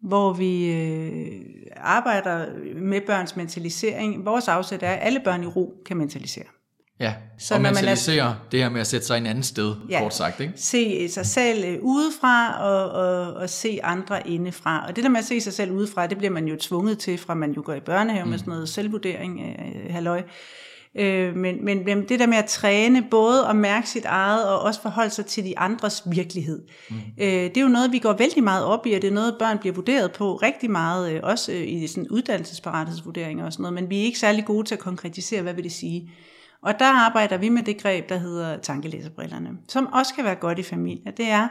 hvor vi øh, arbejder med børns mentalisering. Vores afsæt er, at alle børn i ro kan mentalisere. Ja, så og mentalisere man er, det her med at sætte sig i en anden sted, ja, kort sagt. Ikke? Se sig selv øh, udefra, og, og, og se andre indefra. Og det der med at se sig selv udefra, det bliver man jo tvunget til, fra man jo går i børnehave mm. med sådan noget selvvurdering, øh, halløj. Øh, men, men, men det der med at træne, både at mærke sit eget, og også forholde sig til de andres virkelighed, mm. øh, det er jo noget, vi går vældig meget op i, og det er noget, børn bliver vurderet på rigtig meget, øh, også øh, i sådan uddannelsesparathedsvurderinger og sådan noget, men vi er ikke særlig gode til at konkretisere, hvad vil det sige. Og der arbejder vi med det greb, der hedder tankelæserbrillerne, som også kan være godt i familie. Det er,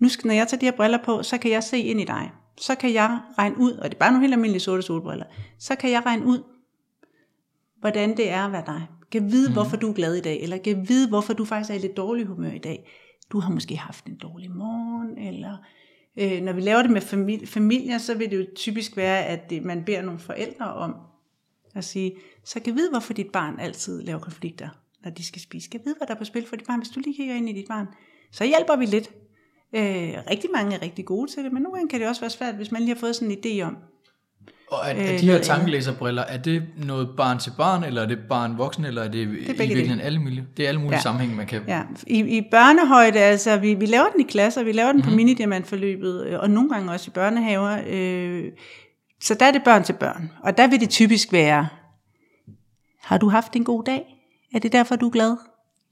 nu skal, når jeg tager de her briller på, så kan jeg se ind i dig. Så kan jeg regne ud, og det er bare nogle helt almindelige sorte solbriller, så kan jeg regne ud, hvordan det er at være dig. Kan vide, mm. hvorfor du er glad i dag, eller kan vide, hvorfor du faktisk er i lidt dårlig humør i dag. Du har måske haft en dårlig morgen, eller øh, når vi laver det med familie, familier, så vil det jo typisk være, at det, man beder nogle forældre om at sige, så kan vide, hvorfor dit barn altid laver konflikter, når de skal spise. Kan vide, hvad der er på spil for dit barn. Hvis du lige kigger ind i dit barn, så hjælper vi lidt. Øh, rigtig mange er rigtig gode til det, men nogle gange kan det også være svært, hvis man lige har fået sådan en idé om, og er, er de her tankelæserbriller, er det noget barn til barn, eller er det barn voksen, eller er det, det er i virkeligheden alle mulige? Det er alle mulige ja. sammenhæng, man kan... Ja, i, i børnehøjde, altså vi, vi laver den i klasser, vi laver den mm-hmm. på mhm. minidiamantforløbet, øh, og nogle gange også i børnehaver. Øh, så der er det børn til børn, og der vil det typisk være, har du haft en god dag? Er det derfor, du er glad?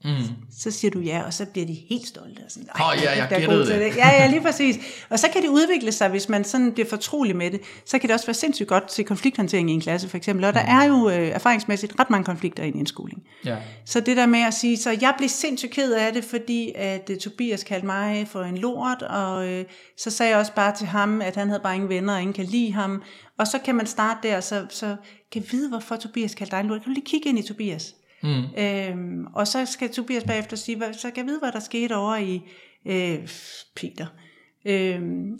Mm. Så siger du ja, og så bliver de helt stolte. Og sådan, oh, ja, jeg gættede det. det. Ja, ja, lige præcis. Og så kan det udvikle sig, hvis man sådan bliver fortrolig med det. Så kan det også være sindssygt godt til konflikthåndtering i en klasse, for eksempel. Og der mm. er jo øh, erfaringsmæssigt ret mange konflikter i en indskoling. Ja. Så det der med at sige, så jeg blev sindssygt ked af det, fordi at uh, Tobias kaldte mig for en lort, og uh, så sagde jeg også bare til ham, at han havde bare ingen venner, og ingen kan lide ham. Og så kan man starte der, så, så kan vide, hvorfor Tobias kaldte dig en lort. Kan du lige kigge ind i Tobias? Mm. Øhm, og så skal Tobias bagefter sige, hvad, så kan jeg vide, hvad der skete over i øh, Peter. Øhm,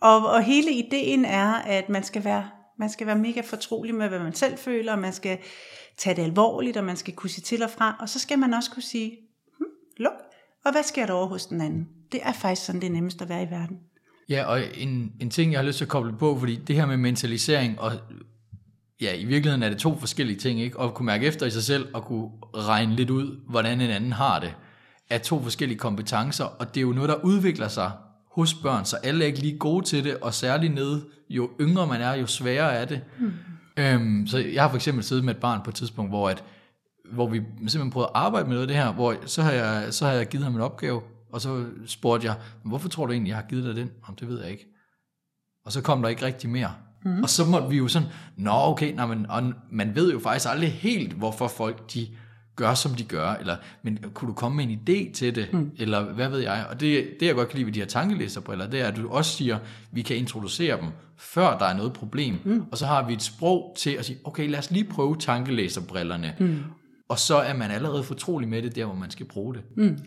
og, og hele ideen er, at man skal være man skal være mega fortrolig med, hvad man selv føler, og man skal tage det alvorligt, og man skal kunne sige til og fra, og så skal man også kunne sige, hm, luk, og hvad sker der over hos den anden? Det er faktisk sådan, det er nemmest at være i verden. Ja, og en, en ting, jeg har lyst til at koble på, fordi det her med mentalisering og ja, i virkeligheden er det to forskellige ting, ikke? At kunne mærke efter i sig selv, og kunne regne lidt ud, hvordan en anden har det, er to forskellige kompetencer, og det er jo noget, der udvikler sig hos børn, så alle er ikke lige gode til det, og særligt nede, jo yngre man er, jo sværere er det. Mm. Øhm, så jeg har for eksempel siddet med et barn på et tidspunkt, hvor, at, hvor vi simpelthen prøvede at arbejde med noget af det her, hvor så har, jeg, så har jeg givet ham en opgave, og så spurgte jeg, hvorfor tror du egentlig, jeg har givet dig den? Jamen, det ved jeg ikke. Og så kom der ikke rigtig mere. Mm. Og så måtte vi jo sådan, nå okay, nej, men, og man ved jo faktisk aldrig helt, hvorfor folk de gør, som de gør, eller men kunne du komme med en idé til det, mm. eller hvad ved jeg. Og det, det jeg godt kan lide ved de her tankelæserbriller, det er, at du også siger, vi kan introducere dem, før der er noget problem, mm. og så har vi et sprog til at sige, okay, lad os lige prøve tankelæserbrillerne, mm. og så er man allerede fortrolig med det, der hvor man skal bruge det. Mm.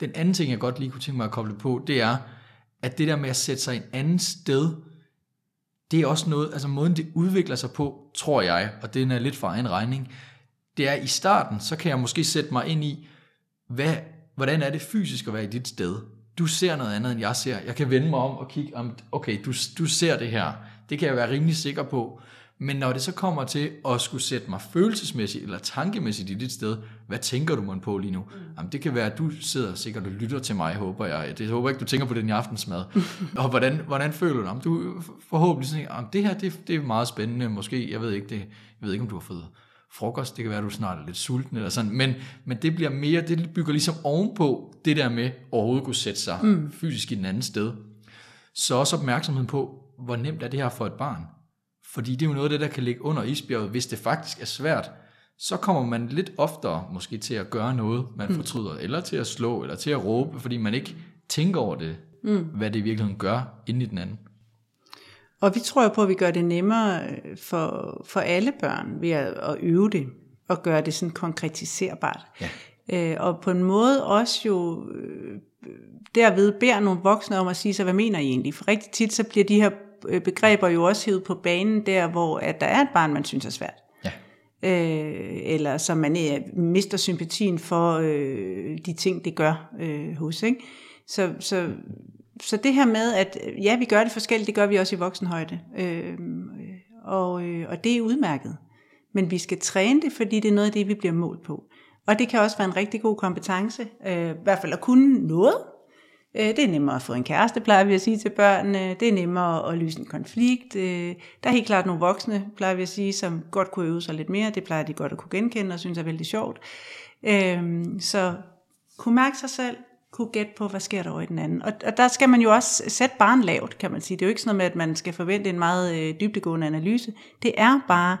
Den anden ting, jeg godt lige kunne tænke mig at koble på, det er, at det der med at sætte sig en anden sted, det er også noget, altså måden det udvikler sig på, tror jeg, og den er lidt for en regning, det er i starten, så kan jeg måske sætte mig ind i, hvad, hvordan er det fysisk at være i dit sted? Du ser noget andet, end jeg ser. Jeg kan vende mig om og kigge, om, okay, du, du ser det her. Det kan jeg være rimelig sikker på. Men når det så kommer til at skulle sætte mig følelsesmæssigt eller tankemæssigt i dit sted, hvad tænker du man på lige nu? Mm. Jamen, det kan være, at du sidder sikkert og lytter til mig, håber jeg. Det håber ikke, du tænker på det i aftensmad. [LAUGHS] og hvordan, hvordan føler du? Jamen, du forhåbentlig sådan, jamen, det her det, det er meget spændende. Måske, jeg ved ikke, det, jeg ved ikke, om du har fået frokost, det kan være, at du snart er lidt sulten eller sådan, men, men det bliver mere, det bygger ligesom ovenpå det der med overhovedet kunne sætte sig mm. fysisk i den anden sted. Så også opmærksomheden på, hvor nemt er det her for et barn. Fordi det er jo noget af det, der kan ligge under isbjerget. Hvis det faktisk er svært, så kommer man lidt oftere måske til at gøre noget, man mm. fortryder, eller til at slå, eller til at råbe, fordi man ikke tænker over det, mm. hvad det i virkeligheden gør inde i den anden. Og vi tror jo på, at vi gør det nemmere øh, for, for alle børn ved at, at øve det, og gøre det sådan konkretiserbart. Ja. Øh, og på en måde også jo øh, derved beder nogle voksne om at sige sig, hvad mener I egentlig? For rigtig tit så bliver de her begreber jo også hævet på banen der, hvor at der er et barn, man synes er svært. Ja. Øh, eller som man øh, mister sympatien for øh, de ting, det gør øh, hos. Ikke? Så, så så det her med, at ja, vi gør det forskelligt, det gør vi også i voksenhøjde. Øh, og, øh, og det er udmærket. Men vi skal træne det, fordi det er noget af det, vi bliver målt på. Og det kan også være en rigtig god kompetence, øh, i hvert fald at kunne noget. Øh, det er nemmere at få en kæreste, plejer vi at sige til børnene. Det er nemmere at løse en konflikt. Øh, der er helt klart nogle voksne, plejer vi at sige, som godt kunne øve sig lidt mere. Det plejer de godt at kunne genkende og synes er vældig sjovt. Øhm, så kunne mærke sig selv, kunne gætte på, hvad sker der over i den anden. Og, og der skal man jo også sætte barn lavt, kan man sige. Det er jo ikke sådan noget med, at man skal forvente en meget øh, dybdegående analyse. Det er bare,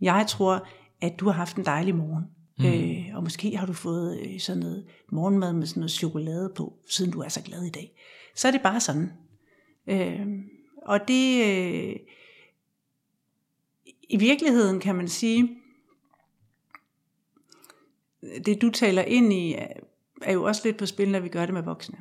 jeg tror, at du har haft en dejlig morgen. Mm. Øh, og måske har du fået øh, sådan noget morgenmad med sådan noget chokolade på, siden du er så glad i dag. Så er det bare sådan. Øh, og det, øh, i virkeligheden kan man sige, det du taler ind i, er jo også lidt på spil, når vi gør det med voksne.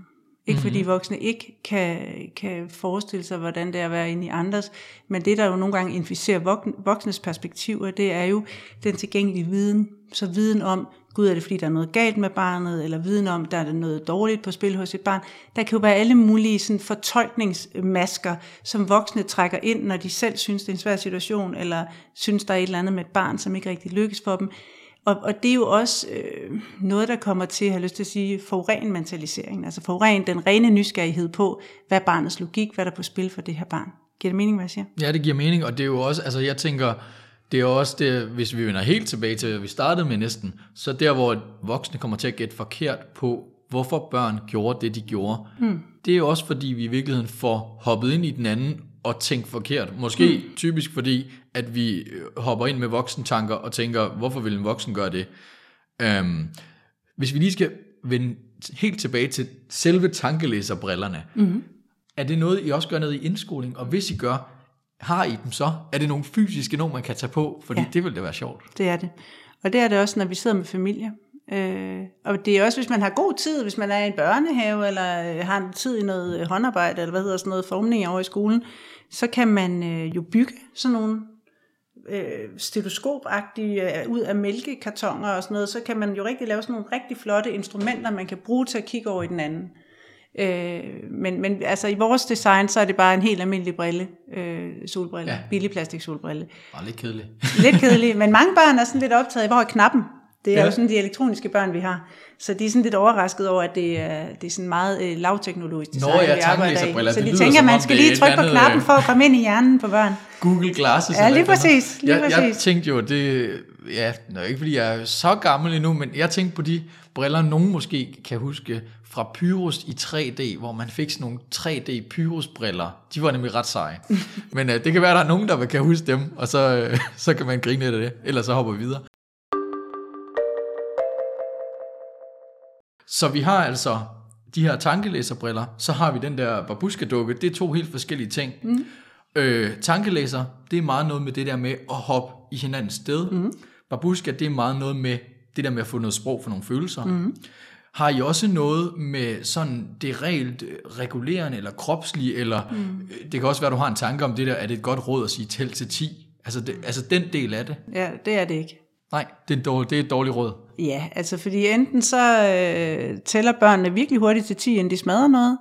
Ikke mm-hmm. fordi voksne ikke kan, kan forestille sig, hvordan det er at være inde i andres, men det, der jo nogle gange inficerer voksnes perspektiver, det er jo den tilgængelige viden. Så viden om, gud er det fordi, der er noget galt med barnet, eller viden om, der er noget dårligt på spil hos et barn. Der kan jo være alle mulige sådan, fortolkningsmasker, som voksne trækker ind, når de selv synes, det er en svær situation, eller synes, der er et eller andet med et barn, som ikke rigtig lykkes for dem. Og, og det er jo også øh, noget, der kommer til, jeg har lyst til at sige, foruren mentaliseringen. Altså foruren den rene nysgerrighed på, hvad er barnets logik, hvad er der på spil for det her barn. Giver det mening, hvad jeg siger? Ja, det giver mening, og det er jo også, altså jeg tænker, det er også det, hvis vi vender helt tilbage til, hvad vi startede med næsten, så der, hvor voksne kommer til at gætte forkert på, hvorfor børn gjorde det, de gjorde, mm. det er jo også fordi, vi i virkeligheden får hoppet ind i den anden og tænkt forkert. Måske mm. typisk fordi, at vi øh, hopper ind med voksentanker og tænker, hvorfor vil en voksen gøre det? Um, hvis vi lige skal vende helt tilbage til selve tankelæserbrillerne, mm. er det noget, I også gør ned i indskoling? Og hvis I gør, har I dem så? Er det nogle fysiske nogen, man kan tage på? Fordi ja. det vil da være sjovt. Det er det. Og det er det også, når vi sidder med familie. Øh, og det er også, hvis man har god tid, hvis man er i en børnehave, eller øh, har en tid i noget håndarbejde, eller hvad hedder sådan noget formning over i skolen, så kan man øh, jo bygge sådan nogle øh, stetoskopagtige øh, ud af mælkekartoner og sådan noget, så kan man jo rigtig lave sådan nogle rigtig flotte instrumenter, man kan bruge til at kigge over i den anden. Øh, men, men altså i vores design, så er det bare en helt almindelig brille, øh, solbrille, ja. billig plastik solbrille. Bare lidt kedelig. lidt kedelig, men mange børn er sådan lidt optaget, hvor er knappen? Det er ja. jo sådan de elektroniske børn, vi har. Så de er sådan lidt overrasket over, at det er, det er sådan meget øh, lavteknologisk design, Nå, ja, vi arbejder i. Så de tænker, man skal lige trykke på knappen øh, for at komme ind i hjernen på børn. Google Glasses. Ja, lige præcis. Lige jeg, præcis. jeg tænkte jo, det, ja, nå, ikke fordi jeg er så gammel endnu, men jeg tænkte på de briller, nogen måske kan huske fra Pyrus i 3D, hvor man fik sådan nogle 3D Pyrus-briller. De var nemlig ret seje. [LAUGHS] men uh, det kan være, at der er nogen, der kan huske dem, og så, uh, så kan man grine lidt af det. Ellers så hopper vi videre. Så vi har altså de her tankelæserbriller, så har vi den der babushka-dukke. Det er to helt forskellige ting. Mm. Øh, tankelæser, det er meget noget med det der med at hoppe i hinandens sted. Mm. Babushka, det er meget noget med det der med at få noget sprog for nogle følelser. Mm. Har I også noget med sådan det reelt regulerende, eller kropslige, eller mm. det kan også være, at du har en tanke om det der, er det et godt råd at sige tæl til 10? Altså, det, altså den del af det. Ja, det er det ikke. Nej, det er, dårlig, det er et dårligt råd. Ja, altså fordi enten så øh, tæller børnene virkelig hurtigt til 10, inden de smadrer noget,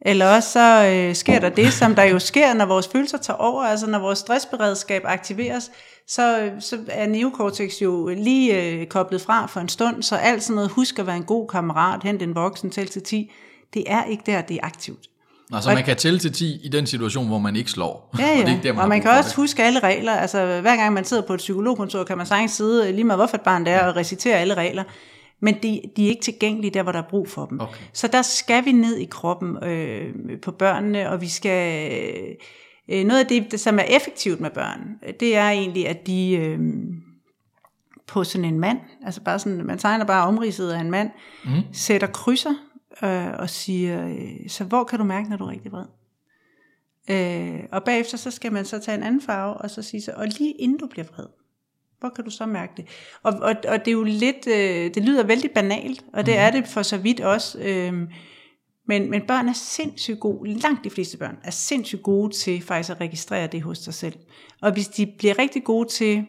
eller også så øh, sker der det, som der jo sker, når vores følelser tager over, altså når vores stressberedskab aktiveres, så, så er neokortex jo lige øh, koblet fra for en stund, så alt sådan noget, husk at være en god kammerat, hent en voksen, tæl til 10, det er ikke der, det er aktivt. Nå, så man kan tælle til 10 i den situation, hvor man ikke slår. Ja, ja. [LAUGHS] og, det er ikke der, man og man kan også det. huske alle regler. Altså hver gang man sidder på et psykologkontor, kan man sagtens sidde lige med hvorfor et barn det er, og recitere alle regler. Men de, de er ikke tilgængelige der, hvor der er brug for dem. Okay. Så der skal vi ned i kroppen øh, på børnene, og vi skal... Øh, noget af det, som er effektivt med børn, det er egentlig, at de øh, på sådan en mand, altså bare sådan, man tegner bare omridset af en mand, mm. sætter krydser øh, og siger, øh, så hvor kan du mærke, når du er rigtig vred? Øh, og bagefter så skal man så tage en anden farve, og så sige så, og lige inden du bliver vred, hvor kan du så mærke det? Og, og, og det er jo lidt, øh, det lyder vældig banalt, og det mm. er det for så vidt også, øh, men, men børn er sindssygt gode, langt de fleste børn er sindssygt gode til faktisk at registrere det hos sig selv. Og hvis de bliver rigtig gode til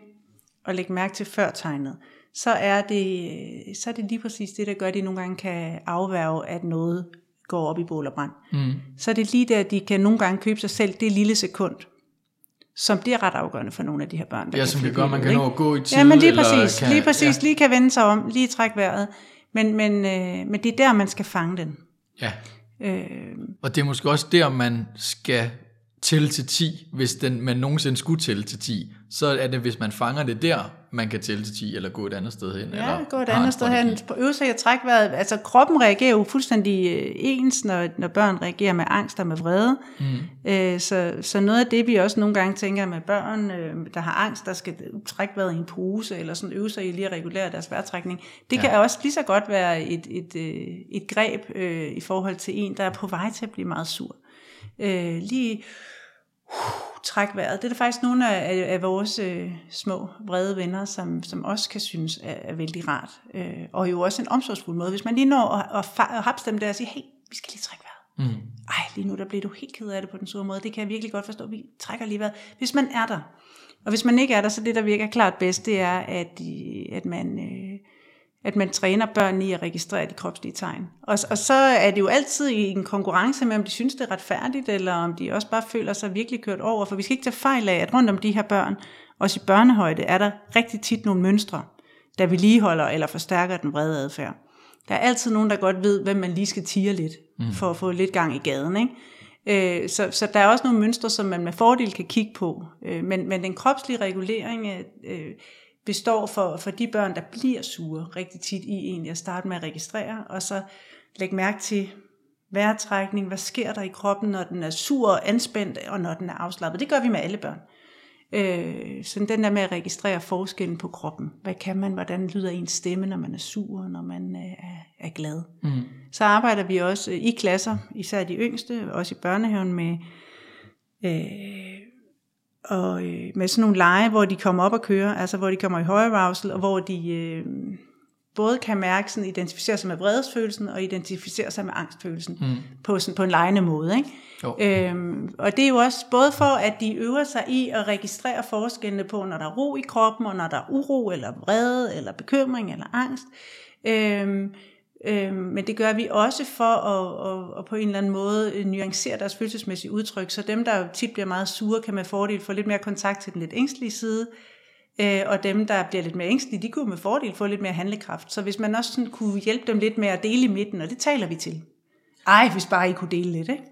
at lægge mærke til førtegnet, så er det, så er det lige præcis det, der gør, at de nogle gange kan afværge, at noget går op i bål og brand. Mm. Så er det lige der, at de kan nogle gange købe sig selv det lille sekund, som bliver ret afgørende for nogle af de her børn. Der ja, som det gør, man kan nå at gå i tid. Ja, men lige præcis, kan, lige, præcis ja. lige kan vende sig om, lige trække vejret. Men, men, øh, men det er der, man skal fange den. Ja. Øh, og det er måske også der, man skal tælle til 10, hvis den, man nogensinde skulle tælle til 10. Så er det, hvis man fanger det der, man kan tælle til 10, eller gå et andet sted hen. Ja, eller gå et andet sted hen. På øve sig at trække vejret. Altså kroppen reagerer jo fuldstændig øh, ens, når, når børn reagerer med angst og med vrede. Mm. Øh, så, så noget af det, vi også nogle gange tænker med børn, øh, der har angst, der skal trække vejret i en pose, eller sådan øve sig i lige at regulere deres vejrtrækning. Det ja. kan også lige så godt være et, et, et, et greb øh, i forhold til en, der er på vej til at blive meget sur. Øh, lige uh, træk vejret. Det er der faktisk nogle af, af, vores øh, små, brede venner, som, som også kan synes er, er vældig rart. Øh, og jo også en omsorgsfuld måde. Hvis man lige når at, at, at hapse dem der og sige, hey, vi skal lige trække vejret. Mm. Ej, lige nu der bliver du helt ked af det på den sure måde. Det kan jeg virkelig godt forstå. Vi trækker lige vejret. Hvis man er der. Og hvis man ikke er der, så det, der virker klart bedst, det er, at, at man... Øh, at man træner børn i at registrere de kropslige tegn. Og, og så er det jo altid i en konkurrence med, om de synes, det er retfærdigt, eller om de også bare føler sig virkelig kørt over. For vi skal ikke tage fejl af, at rundt om de her børn, også i børnehøjde, er der rigtig tit nogle mønstre, der vedligeholder eller forstærker den vrede adfærd. Der er altid nogen, der godt ved, hvem man lige skal tire lidt, mm. for at få lidt gang i gaden. Ikke? Øh, så, så der er også nogle mønstre, som man med fordel kan kigge på. Øh, men, men den kropslige regulering... Øh, består for, for de børn, der bliver sure rigtig tit i egentlig at starte med at registrere, og så lægge mærke til vejrtrækning, hvad sker der i kroppen, når den er sur og anspændt, og når den er afslappet. Det gør vi med alle børn. Øh, så den der med at registrere forskellen på kroppen. Hvad kan man, hvordan lyder ens stemme, når man er sur, når man er, er glad. Mm. Så arbejder vi også i klasser, især de yngste, også i børnehaven med øh, og øh, med sådan nogle lege, hvor de kommer op og kører, altså hvor de kommer i højere arousal, og hvor de øh, både kan mærke, sådan, identificere sig med vredesfølelsen, og identificere sig med angstfølelsen, mm. på, sådan, på en legende måde. Ikke? Øhm, og det er jo også både for, at de øver sig i at registrere forskellene på, når der er ro i kroppen, og når der er uro, eller vrede, eller bekymring, eller angst. Øhm, Øh, men det gør vi også for at, at, at på en eller anden måde nuancere deres følelsesmæssige udtryk, så dem, der tit bliver meget sure, kan med fordel få lidt mere kontakt til den lidt ængstlige side, øh, og dem, der bliver lidt mere ængstlige, de kunne med fordel få lidt mere handlekraft. Så hvis man også sådan kunne hjælpe dem lidt med at dele i midten, og det taler vi til. Ej, hvis bare I kunne dele lidt, ikke?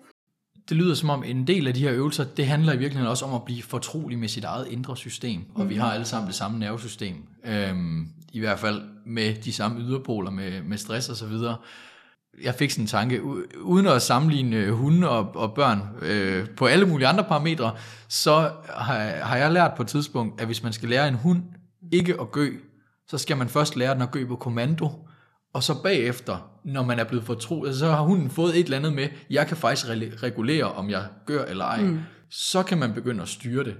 Det lyder som om en del af de her øvelser, det handler i virkeligheden også om at blive fortrolig med sit eget indre system. Og mm-hmm. vi har alle sammen det samme nervesystem. Øhm, I hvert fald med de samme yderpoler med, med stress og så videre. Jeg fik sådan en tanke, uden at sammenligne hunde og, og børn øh, på alle mulige andre parametre, så har, har jeg lært på et tidspunkt, at hvis man skal lære en hund ikke at gø, så skal man først lære den at gø på kommando, og så bagefter, når man er blevet fortroet, så har hunden fået et eller andet med, jeg kan faktisk regulere, om jeg gør eller ej, mm. så kan man begynde at styre det.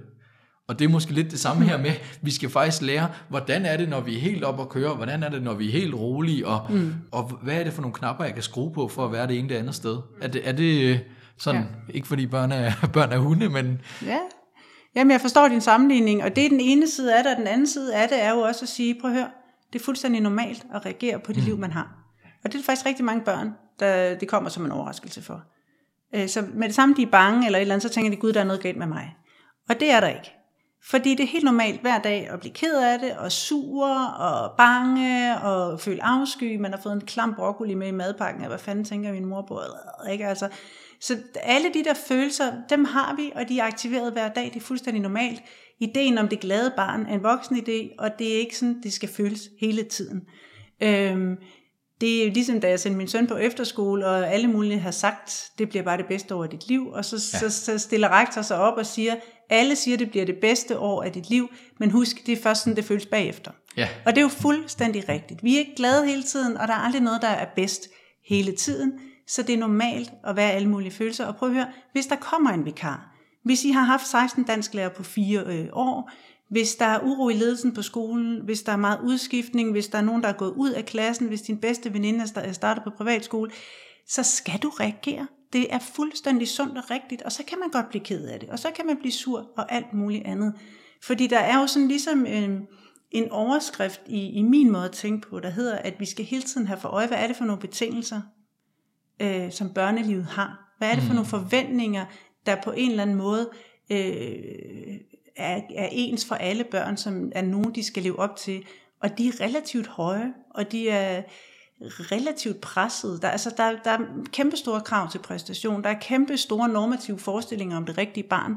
Og det er måske lidt det samme her med, vi skal faktisk lære, hvordan er det, når vi er helt op og køre, hvordan er det, når vi er helt rolige, og, mm. og hvad er det for nogle knapper, jeg kan skrue på, for at være det ene det andet sted. Er det, er det sådan, ja. ikke fordi børn er, [LAUGHS] børn er hunde, men... Ja, Jamen, jeg forstår din sammenligning, og det er den ene side af det, og den anden side af det er jo også at sige, prøv at høre, det er fuldstændig normalt at reagere på det mm. liv, man har. Og det er faktisk rigtig mange børn, der det kommer som en overraskelse for. Øh, så med det samme, de er bange eller et eller andet, så tænker de, gud, der er noget galt med mig. Og det er der ikke. Fordi det er helt normalt hver dag at blive ked af det, og sur, og bange, og føle afsky. Man har fået en klam broccoli med i madpakken, og hvad fanden tænker min mor på? Øh, ikke? Altså, så alle de der følelser, dem har vi, og de er aktiveret hver dag. Det er fuldstændig normalt. Ideen om det glade barn er en voksen idé, og det er ikke sådan, det skal føles hele tiden. Øhm, det er ligesom, da jeg sendte min søn på efterskole, og alle mulige har sagt, det bliver bare det bedste år af dit liv, og så, ja. så, så stiller rektor sig op og siger, alle siger, det bliver det bedste år af dit liv, men husk, det er først sådan, det føles bagefter. Ja. Og det er jo fuldstændig rigtigt. Vi er ikke glade hele tiden, og der er aldrig noget, der er bedst hele tiden, så det er normalt at være alle mulige følelser. Og prøv at høre, hvis der kommer en vikar, hvis I har haft 16 dansklærer på fire øh, år, hvis der er uro i ledelsen på skolen, hvis der er meget udskiftning, hvis der er nogen, der er gået ud af klassen, hvis din bedste veninde er startet på privatskole, så skal du reagere. Det er fuldstændig sundt og rigtigt, og så kan man godt blive ked af det, og så kan man blive sur og alt muligt andet. Fordi der er jo sådan ligesom en, en overskrift i, i min måde at tænke på, der hedder, at vi skal hele tiden have for øje, hvad er det for nogle betingelser, øh, som børnelivet har? Hvad er det for mm. nogle forventninger, der på en eller anden måde øh, er, er ens for alle børn, som er nogen, de skal leve op til. Og de er relativt høje, og de er relativt presset. Der, altså, der, der er kæmpe store krav til præstation. Der er kæmpe store normative forestillinger om det rigtige barn,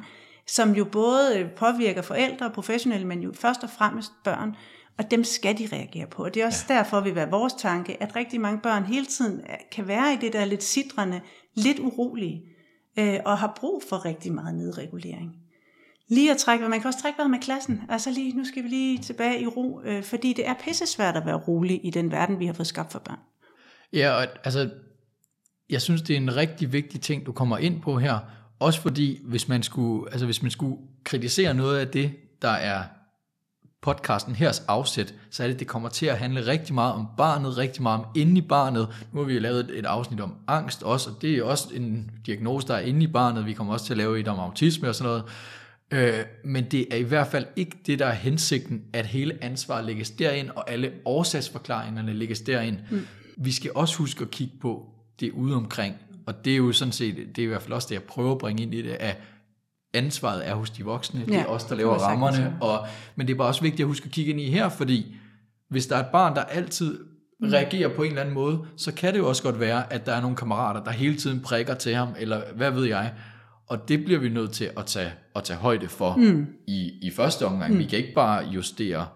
som jo både påvirker forældre og professionelle, men jo først og fremmest børn. Og dem skal de reagere på. Og det er også ja. derfor, vil være vores tanke, at rigtig mange børn hele tiden kan være i det der lidt sidrende, lidt urolige, øh, og har brug for rigtig meget nedregulering lige at trække Man kan også trække vejret med klassen. Altså lige, nu skal vi lige tilbage i ro, øh, fordi det er pisse svært at være rolig i den verden, vi har fået skabt for børn. Ja, og altså, jeg synes, det er en rigtig vigtig ting, du kommer ind på her. Også fordi, hvis man skulle, altså, hvis man skulle kritisere noget af det, der er podcasten hers afsæt, så er det, det kommer til at handle rigtig meget om barnet, rigtig meget om inde i barnet. Nu har vi jo lavet et afsnit om angst også, og det er også en diagnose, der er inde i barnet. Vi kommer også til at lave et om autisme og sådan noget. Øh, men det er i hvert fald ikke det, der er hensigten, at hele ansvaret lægges derind, og alle årsagsforklaringerne lægges derind. Mm. Vi skal også huske at kigge på det ude omkring, og det er jo sådan set, det er i hvert fald også det, jeg prøver at bringe ind i det, at ansvaret er hos de voksne, det er os, der laver rammerne, og, men det er bare også vigtigt at huske at kigge ind i her, fordi hvis der er et barn, der altid mm. reagerer på en eller anden måde, så kan det jo også godt være, at der er nogle kammerater, der hele tiden prikker til ham, eller hvad ved jeg, og det bliver vi nødt til at tage, at tage højde for mm. i, i første omgang. Mm. Vi kan ikke bare justere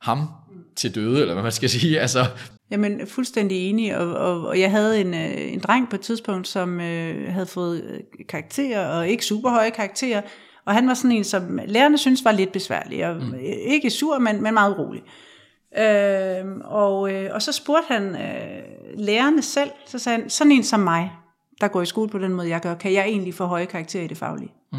ham til døde, eller hvad man skal [LAUGHS] sige. Altså. Jamen, fuldstændig enig, og, og, og jeg havde en, øh, en dreng på et tidspunkt, som øh, havde fået øh, karakterer, og ikke super høje karakterer, og han var sådan en, som lærerne synes var lidt besværlig, og mm. ikke sur, men, men meget rolig. Øh, og, øh, og så spurgte han øh, lærerne selv, så sagde han, sådan en som mig, der går i skole på den måde, jeg gør, kan jeg egentlig få høje karakterer i det faglige? Mm.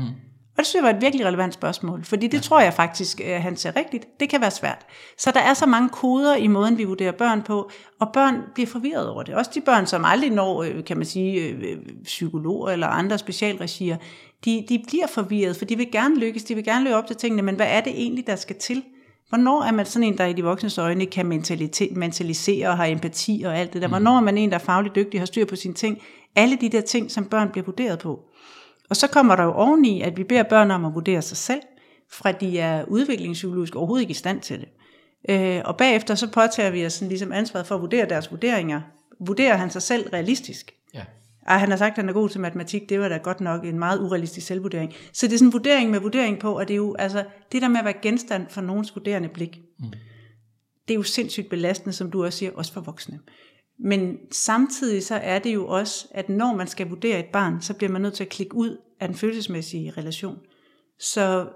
Og det synes jeg var et virkelig relevant spørgsmål, fordi det ja. tror jeg faktisk, at han ser rigtigt. Det kan være svært. Så der er så mange koder i måden, vi vurderer børn på, og børn bliver forvirret over det. Også de børn, som aldrig når, øh, kan man sige, øh, psykologer eller andre specialregier, de, de bliver forvirret, for de vil gerne lykkes, de vil gerne løbe op til tingene, men hvad er det egentlig, der skal til? Hvornår er man sådan en, der i de voksnes øjne kan mentalisere og har empati og alt det der? Hvornår er man en, der er fagligt dygtig og har styr på sine ting? Alle de der ting, som børn bliver vurderet på. Og så kommer der jo oveni, at vi beder børn om at vurdere sig selv, fra de er udviklingspsykologisk overhovedet ikke i stand til det. Øh, og bagefter så påtager vi os sådan ligesom ansvaret for at vurdere deres vurderinger. Vurderer han sig selv realistisk? Ej, han har sagt, at han er god til matematik, det var da godt nok en meget urealistisk selvvurdering. Så det er sådan en vurdering med vurdering på, og det er jo altså, det der med at være genstand for nogens vurderende blik, mm. det er jo sindssygt belastende, som du også siger, også for voksne. Men samtidig så er det jo også, at når man skal vurdere et barn, så bliver man nødt til at klikke ud af den følelsesmæssige relation. Så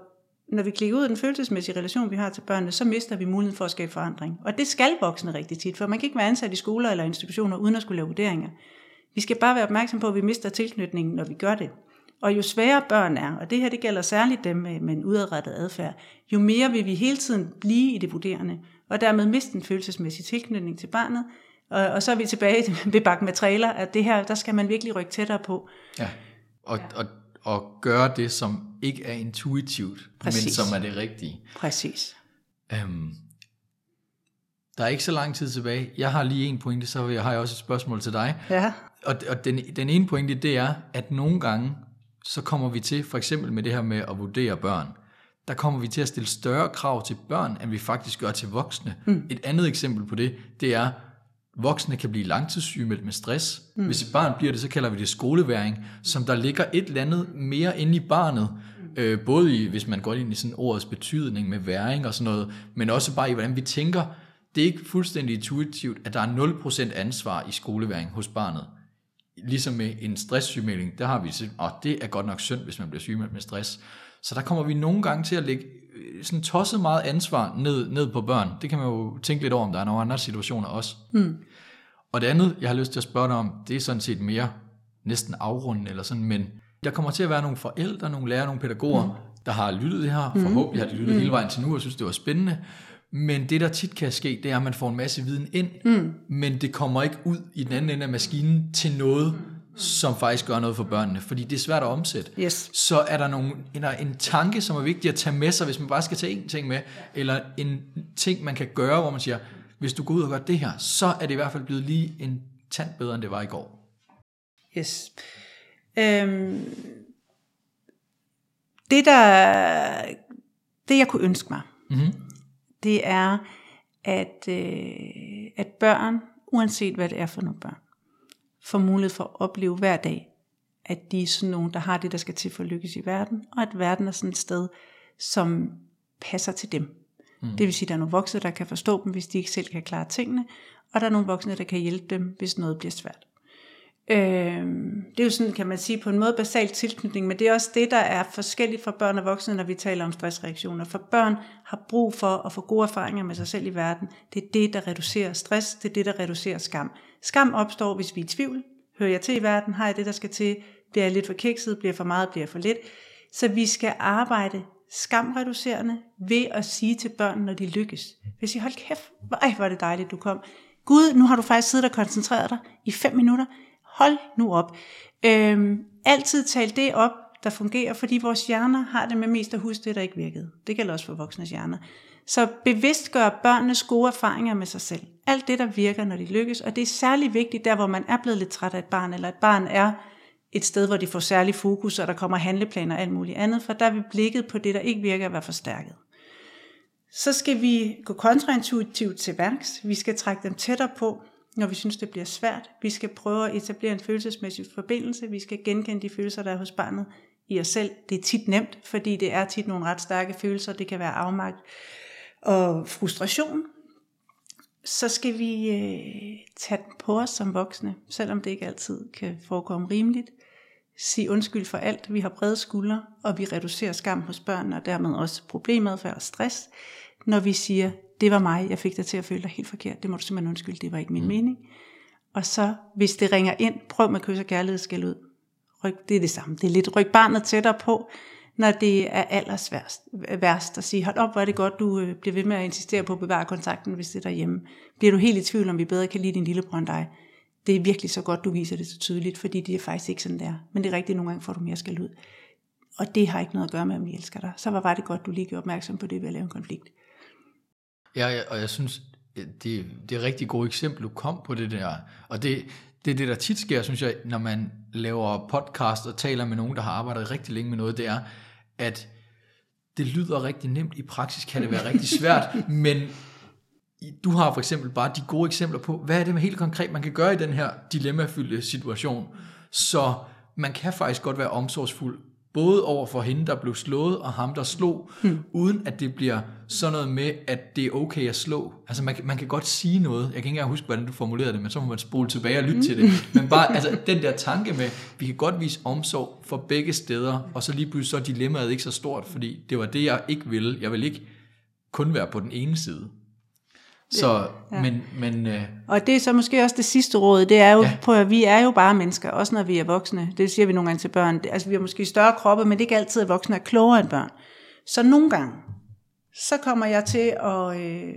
når vi klikker ud af den følelsesmæssige relation, vi har til børnene, så mister vi muligheden for at skabe forandring. Og det skal voksne rigtig tit, for man kan ikke være ansat i skoler eller institutioner, uden at skulle lave vurderinger. Vi skal bare være opmærksom på, at vi mister tilknytningen, når vi gør det. Og jo sværere børn er, og det her det gælder særligt dem med, med en udadrettet adfærd, jo mere vil vi hele tiden blive i det vurderende, og dermed miste en følelsesmæssig tilknytning til barnet. Og, og så er vi tilbage [LAUGHS] ved bakken med trailer, at det her, der skal man virkelig rykke tættere på. Ja, og, ja. og, og gøre det, som ikke er intuitivt, Præcis. men som er det rigtige. Præcis. Øhm, der er ikke så lang tid tilbage. Jeg har lige en pointe, så har jeg også et spørgsmål til dig. Ja. Og, og den, den ene pointe, det er, at nogle gange, så kommer vi til, for eksempel med det her med at vurdere børn, der kommer vi til at stille større krav til børn, end vi faktisk gør til voksne. Mm. Et andet eksempel på det, det er, voksne kan blive langtidssygemeldt med stress. Mm. Hvis et barn bliver det, så kalder vi det skoleværing, som der ligger et eller andet mere inde i barnet, øh, både i, hvis man går ind i sådan ordets betydning med væring og sådan noget, men også bare i, hvordan vi tænker. Det er ikke fuldstændig intuitivt, at der er 0% ansvar i skoleværing hos barnet. Ligesom med en stresssygemelding, der har vi set, og det er godt nok synd, hvis man bliver sygemeldt med stress. Så der kommer vi nogle gange til at lægge øh, sådan tosset meget ansvar ned, ned på børn. Det kan man jo tænke lidt over, om der er nogle andre situationer også. Mm. Og det andet, jeg har lyst til at spørge dig om, det er sådan set mere næsten afrundende eller sådan, men der kommer til at være nogle forældre, nogle lærere, nogle pædagoger, mm. der har lyttet det her. Forhåbentlig har de lyttet mm. hele vejen til nu og synes, det var spændende. Men det, der tit kan ske, det er, at man får en masse viden ind, mm. men det kommer ikke ud i den anden ende af maskinen til noget, som faktisk gør noget for børnene, fordi det er svært at omsætte. Yes. Så er der nogle, en, en tanke, som er vigtig at tage med sig, hvis man bare skal tage en ting med, eller en ting, man kan gøre, hvor man siger, hvis du går ud og gør det her, så er det i hvert fald blevet lige en tand bedre, end det var i går. Yes. Øhm, det der, det jeg kunne ønske mig, mm-hmm. Det er, at, øh, at børn, uanset hvad det er for nogle børn, får mulighed for at opleve hver dag, at de er sådan nogen, der har det, der skal til for at lykkes i verden, og at verden er sådan et sted, som passer til dem. Mm. Det vil sige, at der er nogle voksne, der kan forstå dem, hvis de ikke selv kan klare tingene, og der er nogle voksne, der kan hjælpe dem, hvis noget bliver svært. Øh, det er jo sådan, kan man sige, på en måde basalt tilknytning, men det er også det, der er forskelligt for børn og voksne, når vi taler om stressreaktioner. For børn har brug for at få gode erfaringer med sig selv i verden. Det er det, der reducerer stress, det er det, der reducerer skam. Skam opstår, hvis vi er i tvivl. Hører jeg til i verden? Har jeg det, der skal til? Bliver jeg lidt for kikset? Bliver jeg for meget? Bliver jeg for lidt? Så vi skal arbejde skamreducerende ved at sige til børn, når de lykkes. Hvis I hold kæft, ej, hvor er det dejligt, du kom. Gud, nu har du faktisk siddet og koncentreret dig i fem minutter. Hold nu op. Øhm, altid tal det op, der fungerer, fordi vores hjerner har det med mest at huske det, der ikke virkede. Det gælder også for voksnes hjerner. Så bevidst gør børnenes gode erfaringer med sig selv. Alt det, der virker, når de lykkes. Og det er særlig vigtigt der, hvor man er blevet lidt træt af et barn, eller et barn er et sted, hvor de får særlig fokus, og der kommer handleplaner og alt muligt andet, for der vil blikket på det, der ikke virker, at være forstærket. Så skal vi gå kontraintuitivt til værks. Vi skal trække dem tættere på, når vi synes, det bliver svært. Vi skal prøve at etablere en følelsesmæssig forbindelse. Vi skal genkende de følelser, der er hos barnet i os selv. Det er tit nemt, fordi det er tit nogle ret stærke følelser. Det kan være afmagt og frustration. Så skal vi øh, tage den på os som voksne, selvom det ikke altid kan forekomme rimeligt. Sige undskyld for alt. Vi har brede skuldre, og vi reducerer skam hos børn, og dermed også problemadfærd og stress, når vi siger, det var mig, jeg fik dig til at føle dig helt forkert, det må du simpelthen undskylde, det var ikke min mm. mening. Og så, hvis det ringer ind, prøv med kys og kærlighed skal ud. Ryk, det er det samme, det er lidt ryk barnet tættere på, når det er allersværst værst at sige, hold op, hvor er det godt, du øh, bliver ved med at insistere på at bevare kontakten, hvis det er derhjemme. Bliver du helt i tvivl, om vi bedre kan lide din lillebror end dig? Det er virkelig så godt, du viser det så tydeligt, fordi det er faktisk ikke sådan der. Men det er rigtigt, nogle gange får du mere skal ud. Og det har ikke noget at gøre med, om vi elsker dig. Så var det godt, du lige gjorde opmærksom på det ved at lave en konflikt. Ja, og jeg synes, det, det er et rigtig godt eksempel, du kom på det der. Og det, det er det, der tit sker, synes jeg, når man laver podcast og taler med nogen, der har arbejdet rigtig længe med noget, det er, at det lyder rigtig nemt. I praksis kan det være rigtig svært, [LAUGHS] men du har for eksempel bare de gode eksempler på, hvad er det med helt konkret, man kan gøre i den her dilemmafyldte situation, så man kan faktisk godt være omsorgsfuld Både over for hende, der blev slået, og ham, der slog, hmm. uden at det bliver sådan noget med, at det er okay at slå. Altså man, man kan godt sige noget, jeg kan ikke engang huske, hvordan du formulerede det, men så må man spole tilbage og lytte hmm. til det. Men bare altså, den der tanke med, vi kan godt vise omsorg for begge steder, og så lige pludselig så er dilemmaet ikke så stort, fordi det var det, jeg ikke ville. Jeg vil ikke kun være på den ene side. Så, ja. men, men, øh, og det er så måske også det sidste råd, det er jo, ja. på, at vi er jo bare mennesker, også når vi er voksne. Det siger vi nogle gange til børn. Altså vi har måske større kroppe, men det er ikke altid, at voksne er klogere end børn. Så nogle gange, så kommer jeg til at, øh,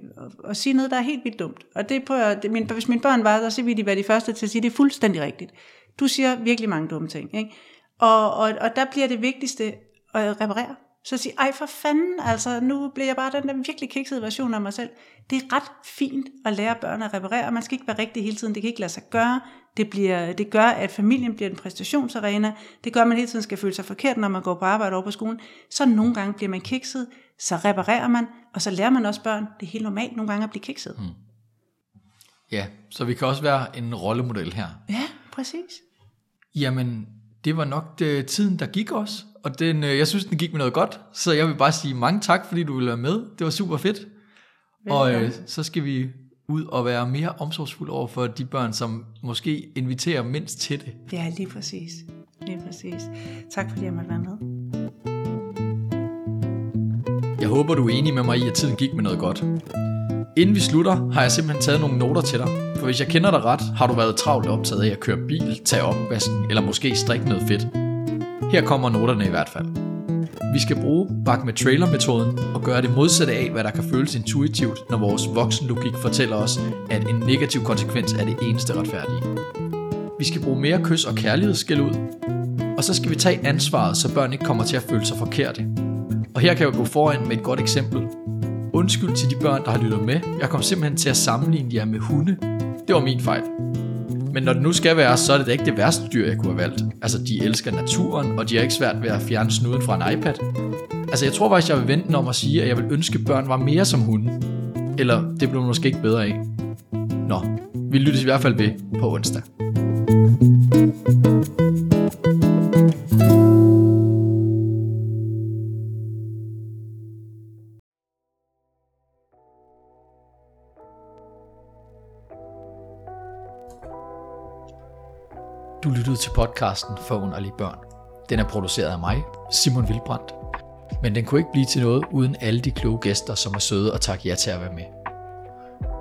at sige noget, der er helt vildt dumt. Og det på, det, min, hvis mine børn var der, så ville de være de første til at sige, det er fuldstændig rigtigt. Du siger virkelig mange dumme ting. Ikke? Og, og, og der bliver det vigtigste at reparere. Så sige, ej for fanden, altså nu bliver jeg bare den der virkelig kiksede version af mig selv. Det er ret fint at lære børn at reparere, man skal ikke være rigtig hele tiden, det kan ikke lade sig gøre. Det, bliver, det gør, at familien bliver en præstationsarena. Det gør, at man hele tiden skal føle sig forkert, når man går på arbejde over på skolen. Så nogle gange bliver man kikset, så reparerer man, og så lærer man også børn, det er helt normalt nogle gange at blive kikset. Hmm. Ja, så vi kan også være en rollemodel her. Ja, præcis. Jamen, det var nok det, tiden, der gik også og den, øh, jeg synes, den gik med noget godt, så jeg vil bare sige mange tak, fordi du ville være med. Det var super fedt. Og øh, så skal vi ud og være mere omsorgsfulde over for de børn, som måske inviterer mindst til det. Ja, lige præcis. Lige præcis. Tak fordi jeg måtte være med. Jeg håber, du er enig med mig i, at tiden gik med noget godt. Inden vi slutter, har jeg simpelthen taget nogle noter til dig. For hvis jeg kender dig ret, har du været travlt optaget af at køre bil, tage opvasken eller måske strikke noget fedt. Her kommer noterne i hvert fald. Vi skal bruge bak med trailer-metoden og gøre det modsatte af, hvad der kan føles intuitivt, når vores voksenlogik fortæller os, at en negativ konsekvens er det eneste retfærdige. Vi skal bruge mere kys og kærlighed ud, og så skal vi tage ansvaret, så børn ikke kommer til at føle sig forkerte. Og her kan jeg gå foran med et godt eksempel. Undskyld til de børn, der har lyttet med. Jeg kom simpelthen til at sammenligne jer med hunde. Det var min fejl. Men når det nu skal være, så er det da ikke det værste dyr, jeg kunne have valgt. Altså, de elsker naturen, og de har ikke svært ved at fjerne snuden fra en iPad. Altså, jeg tror faktisk, jeg vil vente om at sige, at jeg vil ønske, at børn var mere som hunde. Eller det blev måske ikke bedre af. Nå, vi lyttes i hvert fald ved på onsdag. Til podcasten for underlige børn. Den er produceret af mig, Simon Vilbrandt. Men den kunne ikke blive til noget uden alle de kloge gæster, som er søde og tak ja til at være med.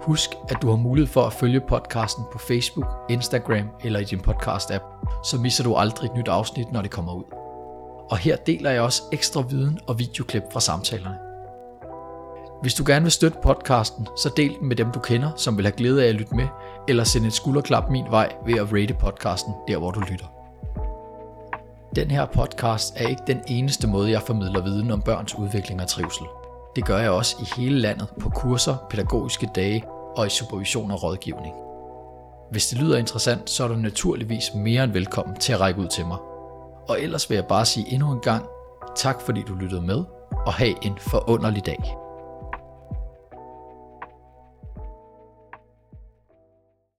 Husk, at du har mulighed for at følge podcasten på Facebook, Instagram eller i din podcast-app, så misser du aldrig et nyt afsnit, når det kommer ud. Og her deler jeg også ekstra viden og videoklip fra samtalerne. Hvis du gerne vil støtte podcasten, så del den med dem du kender, som vil have glæde af at lytte med, eller send et skulderklap min vej ved at rate podcasten der hvor du lytter. Den her podcast er ikke den eneste måde jeg formidler viden om børns udvikling og trivsel. Det gør jeg også i hele landet på kurser, pædagogiske dage og i supervision og rådgivning. Hvis det lyder interessant, så er du naturligvis mere end velkommen til at række ud til mig. Og ellers vil jeg bare sige endnu en gang, tak fordi du lyttede med, og have en forunderlig dag.